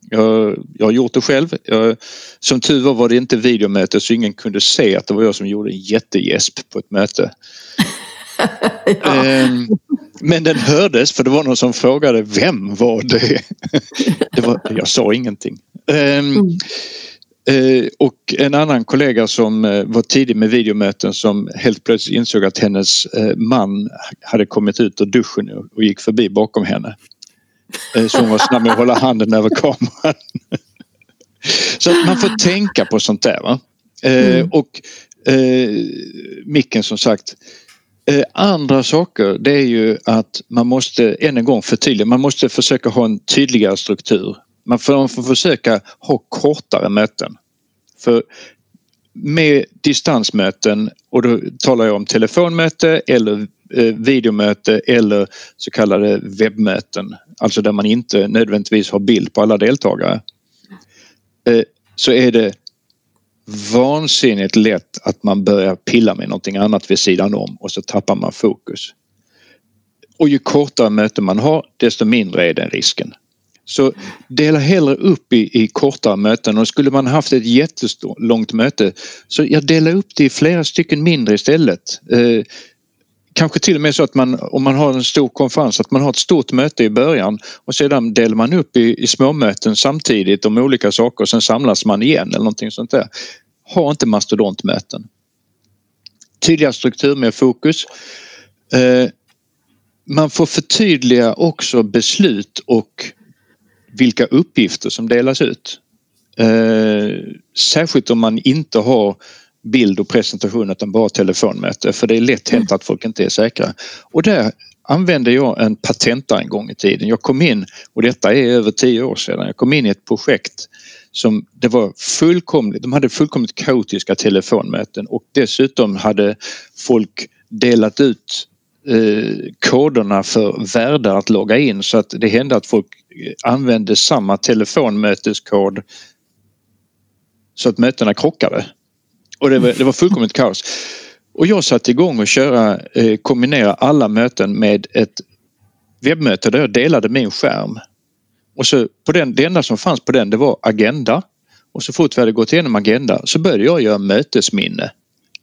Jag, jag har gjort det själv. Jag, som tur var var det inte videomöte så ingen kunde se att det var jag som gjorde en jättegäsp på ett möte. ja. eh, men den hördes för det var någon som frågade vem var det? det var, jag sa ingenting. Eh, mm. Eh, och en annan kollega som eh, var tidig med videomöten som helt plötsligt insåg att hennes eh, man hade kommit ut ur duschen och gick förbi bakom henne. Så hon var snabb med att hålla handen över kameran. Så att man får tänka på sånt där. Va? Mm. Och eh, micken som sagt. andra saker det är ju att man måste än en gång förtydliga, man måste försöka ha en tydligare struktur. Man får, får försöka ha kortare möten. För med distansmöten och då talar jag om telefonmöte eller eh, videomöte eller så kallade webbmöten, alltså där man inte nödvändigtvis har bild på alla deltagare. Eh, så är det vansinnigt lätt att man börjar pilla med någonting annat vid sidan om och så tappar man fokus. Och ju kortare möte man har desto mindre är den risken. Så dela hellre upp i, i kortare möten och skulle man haft ett jättelångt möte så jag delar upp det i flera stycken mindre istället. Eh, kanske till och med så att man om man har en stor konferens att man har ett stort möte i början och sedan delar man upp i, i småmöten samtidigt om olika saker och sen samlas man igen eller någonting sånt där. Ha inte mastodontmöten. Tydliga struktur med fokus. Eh, man får förtydliga också beslut och vilka uppgifter som delas ut. Eh, särskilt om man inte har bild och presentation utan bara telefonmöte för det är lätt hänt att folk inte är säkra. Och där använde jag en patenta en gång i tiden. Jag kom in, och detta är över tio år sedan, jag kom in i ett projekt som det var fullkomligt, de hade fullkomligt kaotiska telefonmöten och dessutom hade folk delat ut eh, koderna för värdar att logga in så att det hände att folk använde samma telefonmöteskod så att mötena krockade. Och det var, det var fullkomligt kaos. Och jag satte igång och köra, eh, kombinera alla möten med ett webbmöte där jag delade min skärm. Och så på den, det enda som fanns på den det var agenda. Och så fort vi hade gått igenom agenda så började jag göra mötesminne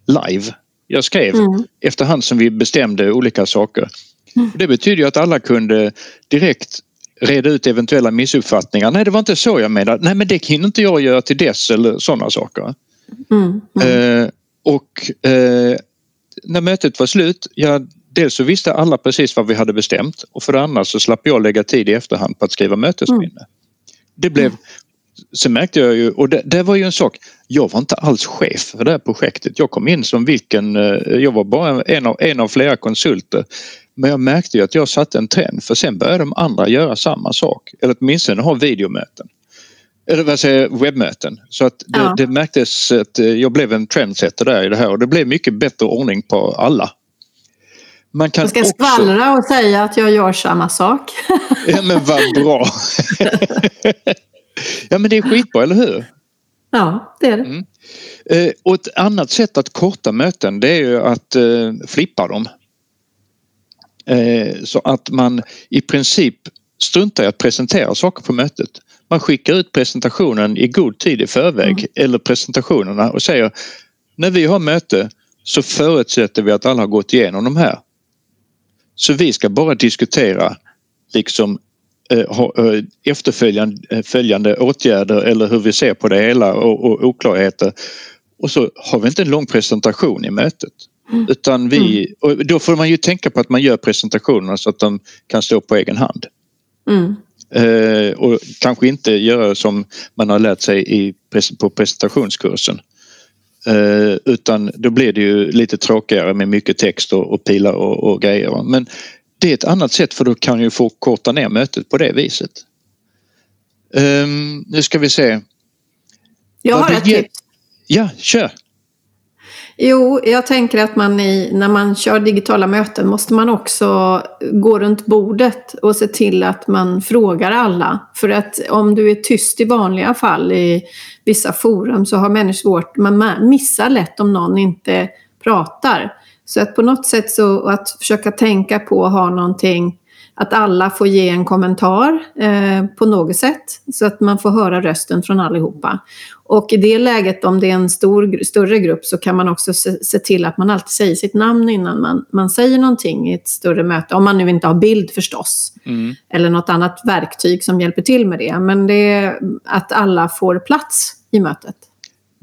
live. Jag skrev mm. efterhand som vi bestämde olika saker. Mm. Det betyder att alla kunde direkt reda ut eventuella missuppfattningar. Nej, det var inte så jag menade. Nej, men det hinner inte jag göra till dess eller sådana saker. Mm, mm. Eh, och eh, när mötet var slut, ja, dels så visste alla precis vad vi hade bestämt och för det andra så slapp jag lägga tid i efterhand på att skriva mötesminne. Mm. Det blev, mm. sen märkte jag ju, och det, det, var ju en sak, jag var inte alls chef för det här projektet. Jag kom in som vilken, eh, jag var bara en av, en av flera konsulter. Men jag märkte ju att jag satte en trend för sen började de andra göra samma sak eller åtminstone ha videomöten eller vad säger webbmöten. Så att det, ja. det märktes att eh, jag blev en trendsetter där i det här och det blev mycket bättre ordning på alla. Man kan jag ska också... skvallra och säga att jag gör samma sak. ja men vad bra. ja men det är skitbra, eller hur? Ja, det är det. Mm. Eh, och ett annat sätt att korta möten det är ju att eh, flippa dem. Eh, så att man i princip struntar i att presentera saker på mötet. Man skickar ut presentationen i god tid i förväg mm. eller presentationerna och säger när vi har möte så förutsätter vi att alla har gått igenom de här. Så vi ska bara diskutera liksom eh, eh efterföljande åtgärder eller hur vi ser på det hela och, och oklarheter. Och så har vi inte en lång presentation i mötet. Utan vi, mm. och då får man ju tänka på att man gör presentationerna så att de kan stå på egen hand. Mm. Eh, och kanske inte göra som man har lärt sig i, på presentationskursen. Eh, utan då blir det ju lite tråkigare med mycket text och, och pilar och, och grejer. Men det är ett annat sätt för då kan ju få korta ner mötet på det viset. Um, nu ska vi se. Jag har ett tips. Ja, kör. Jo, jag tänker att man i, när man kör digitala möten måste man också gå runt bordet och se till att man frågar alla. För att om du är tyst i vanliga fall i vissa forum så har människor svårt, man missar lätt om någon inte pratar. Så att på något sätt så att försöka tänka på att ha någonting att alla får ge en kommentar eh, på något sätt så att man får höra rösten från allihopa. Och i det läget, om det är en stor, större grupp, så kan man också se, se till att man alltid säger sitt namn innan man, man säger någonting i ett större möte. Om man nu inte har bild förstås. Mm. Eller något annat verktyg som hjälper till med det. Men det är att alla får plats i mötet.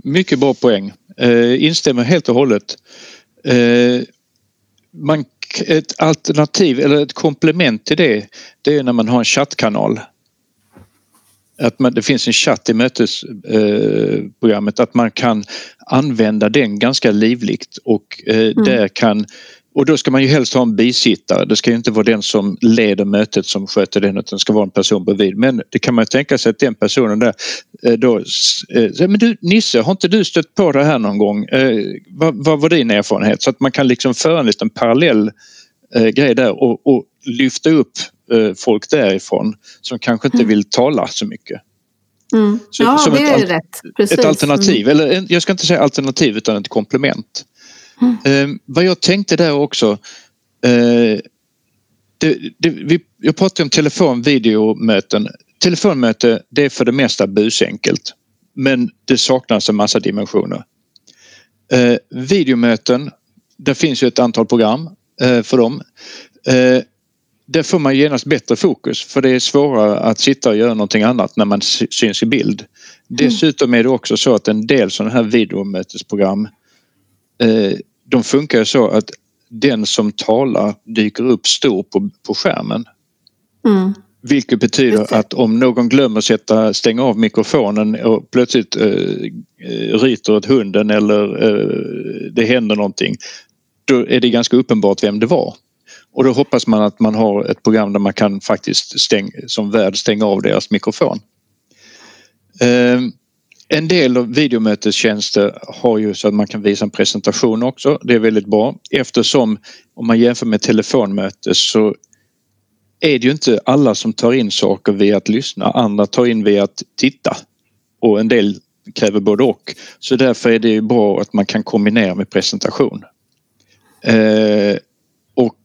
Mycket bra poäng. Eh, instämmer helt och hållet. Eh, man ett alternativ eller ett komplement till det, det är när man har en chattkanal. Att man, det finns en chatt i mötesprogrammet, eh, att man kan använda den ganska livligt och eh, mm. där kan och då ska man ju helst ha en bisittare. Det ska inte vara den som leder mötet som sköter den utan det ska vara en person bredvid. Men det kan man tänka sig att den personen där eh, då... Eh, men du Nisse, har inte du stött på det här någon gång? Eh, vad, vad var din erfarenhet? Så att man kan liksom föra en liten parallell grej där och, och lyfta upp folk därifrån som kanske inte vill tala så mycket. Mm. Så, ja, det är ett, rätt. Precis. Ett alternativ, mm. eller jag ska inte säga alternativ utan ett komplement. Mm. Eh, vad jag tänkte där också. Eh, det, det, vi, jag pratade om telefon videomöten. Telefonmöte det är för det mesta busenkelt. Men det saknas en massa dimensioner. Eh, videomöten, det finns ju ett antal program. eh, för dem. Eh, där får man genast bättre fokus för det är svårare att sitta och göra någonting annat när man syns i bild. Dessutom är det också så att en del sådana här videomötesprogram de funkar så att den som talar dyker upp stor på, på skärmen. Mm. Vilket betyder att om någon glömmer sätta, stänga av mikrofonen och plötsligt eh, eh, ryter åt hunden eller eh, det händer någonting. Då är det ganska uppenbart vem det var. Och då hoppas man att man har ett program där man kan faktiskt stäng, som värd stänga av deras mikrofon. Eh, en del av videomötestjänster har ju så att man kan visa en presentation också. Det är väldigt bra eftersom om man jämför med telefonmöte så är det ju inte alla som tar in saker via att lyssna. Andra tar in via att titta. Och en del kräver både och. Så därför är det bra att man kan kombinera med presentation. Eh, och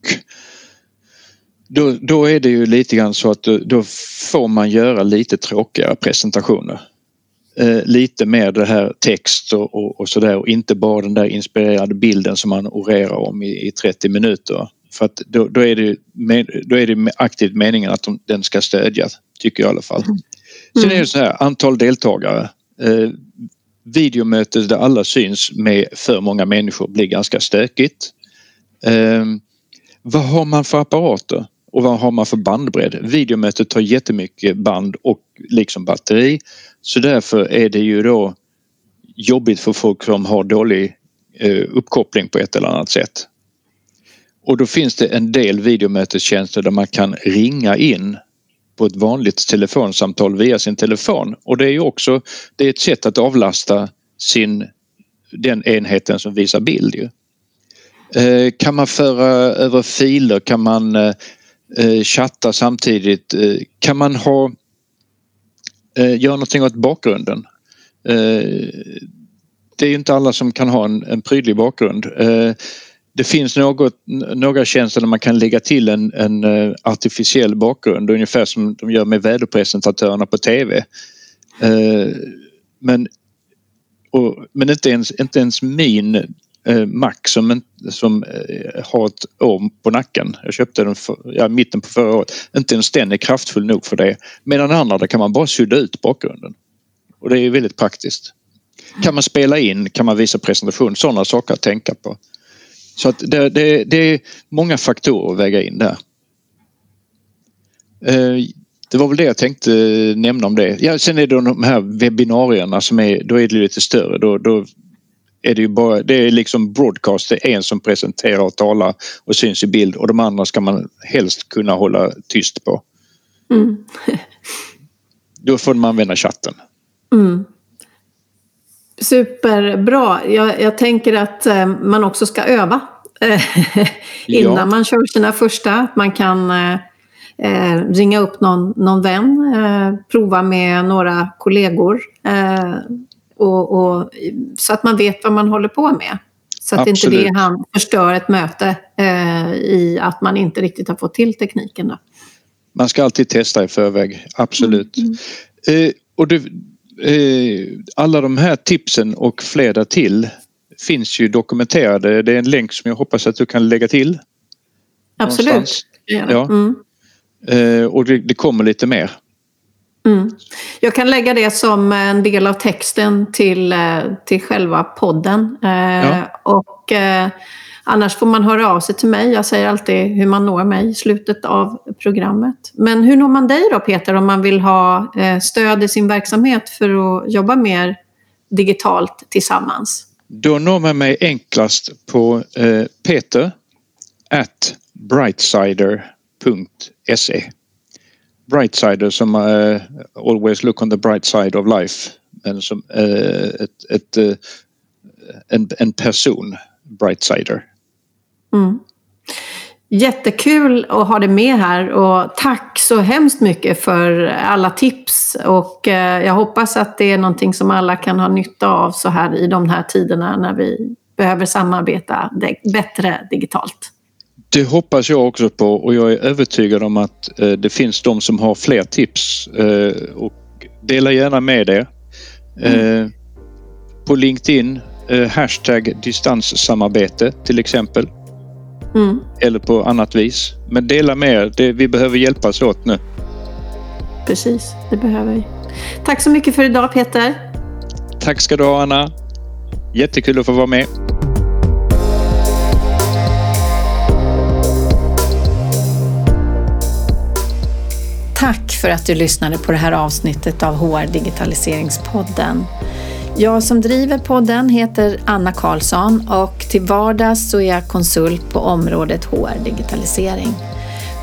då, då, är det ju lite grann så att då, då får man göra lite tråkigare presentationer. Eh, lite mer det här text och, och, och sådär och inte bara den där inspirerade bilden som man orerar om i, i 30 minuter. För att då, då, är det, då är det aktivt meningen att de, den ska stödjas, tycker jag i alla fall. Mm. Sen är det så här, antal deltagare. Eh, videomötet där alla syns med för många människor blir ganska stökigt. Eh, vad har man för apparater? Och vad har man för bandbredd? Videomötet tar jättemycket band och liksom batteri. Så därför är det ju då jobbigt för folk som har dålig eh, uppkoppling på ett eller annat sätt. Och då finns det en del videomötestjänster där man kan ringa in på ett vanligt telefonsamtal via sin telefon och det är ju också det är ett sätt att avlasta sin, den enheten som visar bild. Ju. Eh, kan man föra över filer, kan man eh, eh, chatta samtidigt, eh, kan man ha eh, göra någonting åt bakgrunden. Eh, det är inte alla som kan ha en, en prydlig bakgrund det finns något, några tjänster där man kan lägga till en, en eh, artificiell bakgrund ungefär som de gör med väderpresentatörerna på TV. Eh, men, och, men inte, ens, inte ens min eh, Mac som, som eh, har ett år på nacken. Jag köpte den för, ja, mitten på förra året. Inte ens den är kraftfull nog för det. Medan andra där kan man bara sudda ut bakgrunden. Och det är väldigt praktiskt. Kan man spela in, kan man visa presentation, sådana saker att tänka på. Så att det, det, det är många faktorer att väga in där. Eh, det var väl det jag tänkte nämna om det. Ja, sen är det de här webbinarierna som är, då är det lite större. Då, då är det ju bara, det är liksom broadcast, det är en som presenterar och talar och syns i bild och de andra ska man helst kunna hålla tyst på. Mm. då får man använda chatten. Mm. Superbra. Jag, jag tänker att eh, man också ska öva innan ja. man kör sina första. Man kan eh, eh, ringa upp någon, någon vän, eh, prova med några kollegor. Eh, och, och, så att man vet vad man håller på med. Så att Absolut. inte det han förstör ett möte eh, i att man inte riktigt har fått till tekniken. Då. Man ska alltid testa i förväg, absolut. Mm. Mm. och det, Eh, alla de här tipsen och flera till finns ju dokumenterade. Det är en länk som jag hoppas att du kan lägga till. Absolut. Ja. Mm. Eh, och det, det, kommer lite mer. Mm. Jag kan lägga det som en del av texten till, eh, till själva podden. Ja. Och Annars får man höra av sig till mig. Jag säger alltid hur man når mig i slutet av programmet. Men hur når man dig då Peter om man vill ha eh, stöd i sin verksamhet för att jobba mer digitalt tillsammans? Då når man mig enklast på eh, peter at brightsider.se Brightsider som uh, always look on the bright side of life. Men som uh, ett, ett, uh, en, en person, Brightsider. Mm. Jättekul att ha dig med här och tack så hemskt mycket för alla tips. Och jag hoppas att det är någonting som alla kan ha nytta av så här i de här tiderna när vi behöver samarbeta bättre digitalt. Det hoppas jag också på och jag är övertygad om att eh, det finns de som har fler tips. Eh, och dela gärna med er. Mm. På LinkedIn, hashtag distanssamarbete till exempel. mm. eller på annat vis. Men dela med er. Det, vi behöver hjälpas åt nu. Precis, det behöver vi. Tack så mycket för idag Peter. Tack ska du ha Anna. Jättekul att få vara med. Tack för att du lyssnade på det här avsnittet av HR Digitaliseringspodden. Jag som driver podden heter Anna Karlsson och till vardags så är jag konsult på området HR Digitalisering.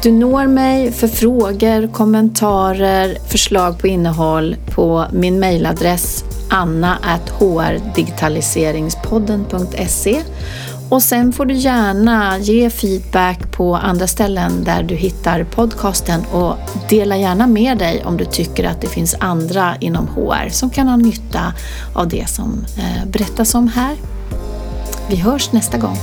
Du når mig för frågor, kommentarer, förslag på innehåll på min mejladress anna.hrdigitaliseringspodden.se och sen får du gärna ge feedback på andra ställen där du hittar podcasten och dela gärna med dig om du tycker att det finns andra inom HR som kan ha nytta av det som eh, berättas om här. Vi hörs nästa gång.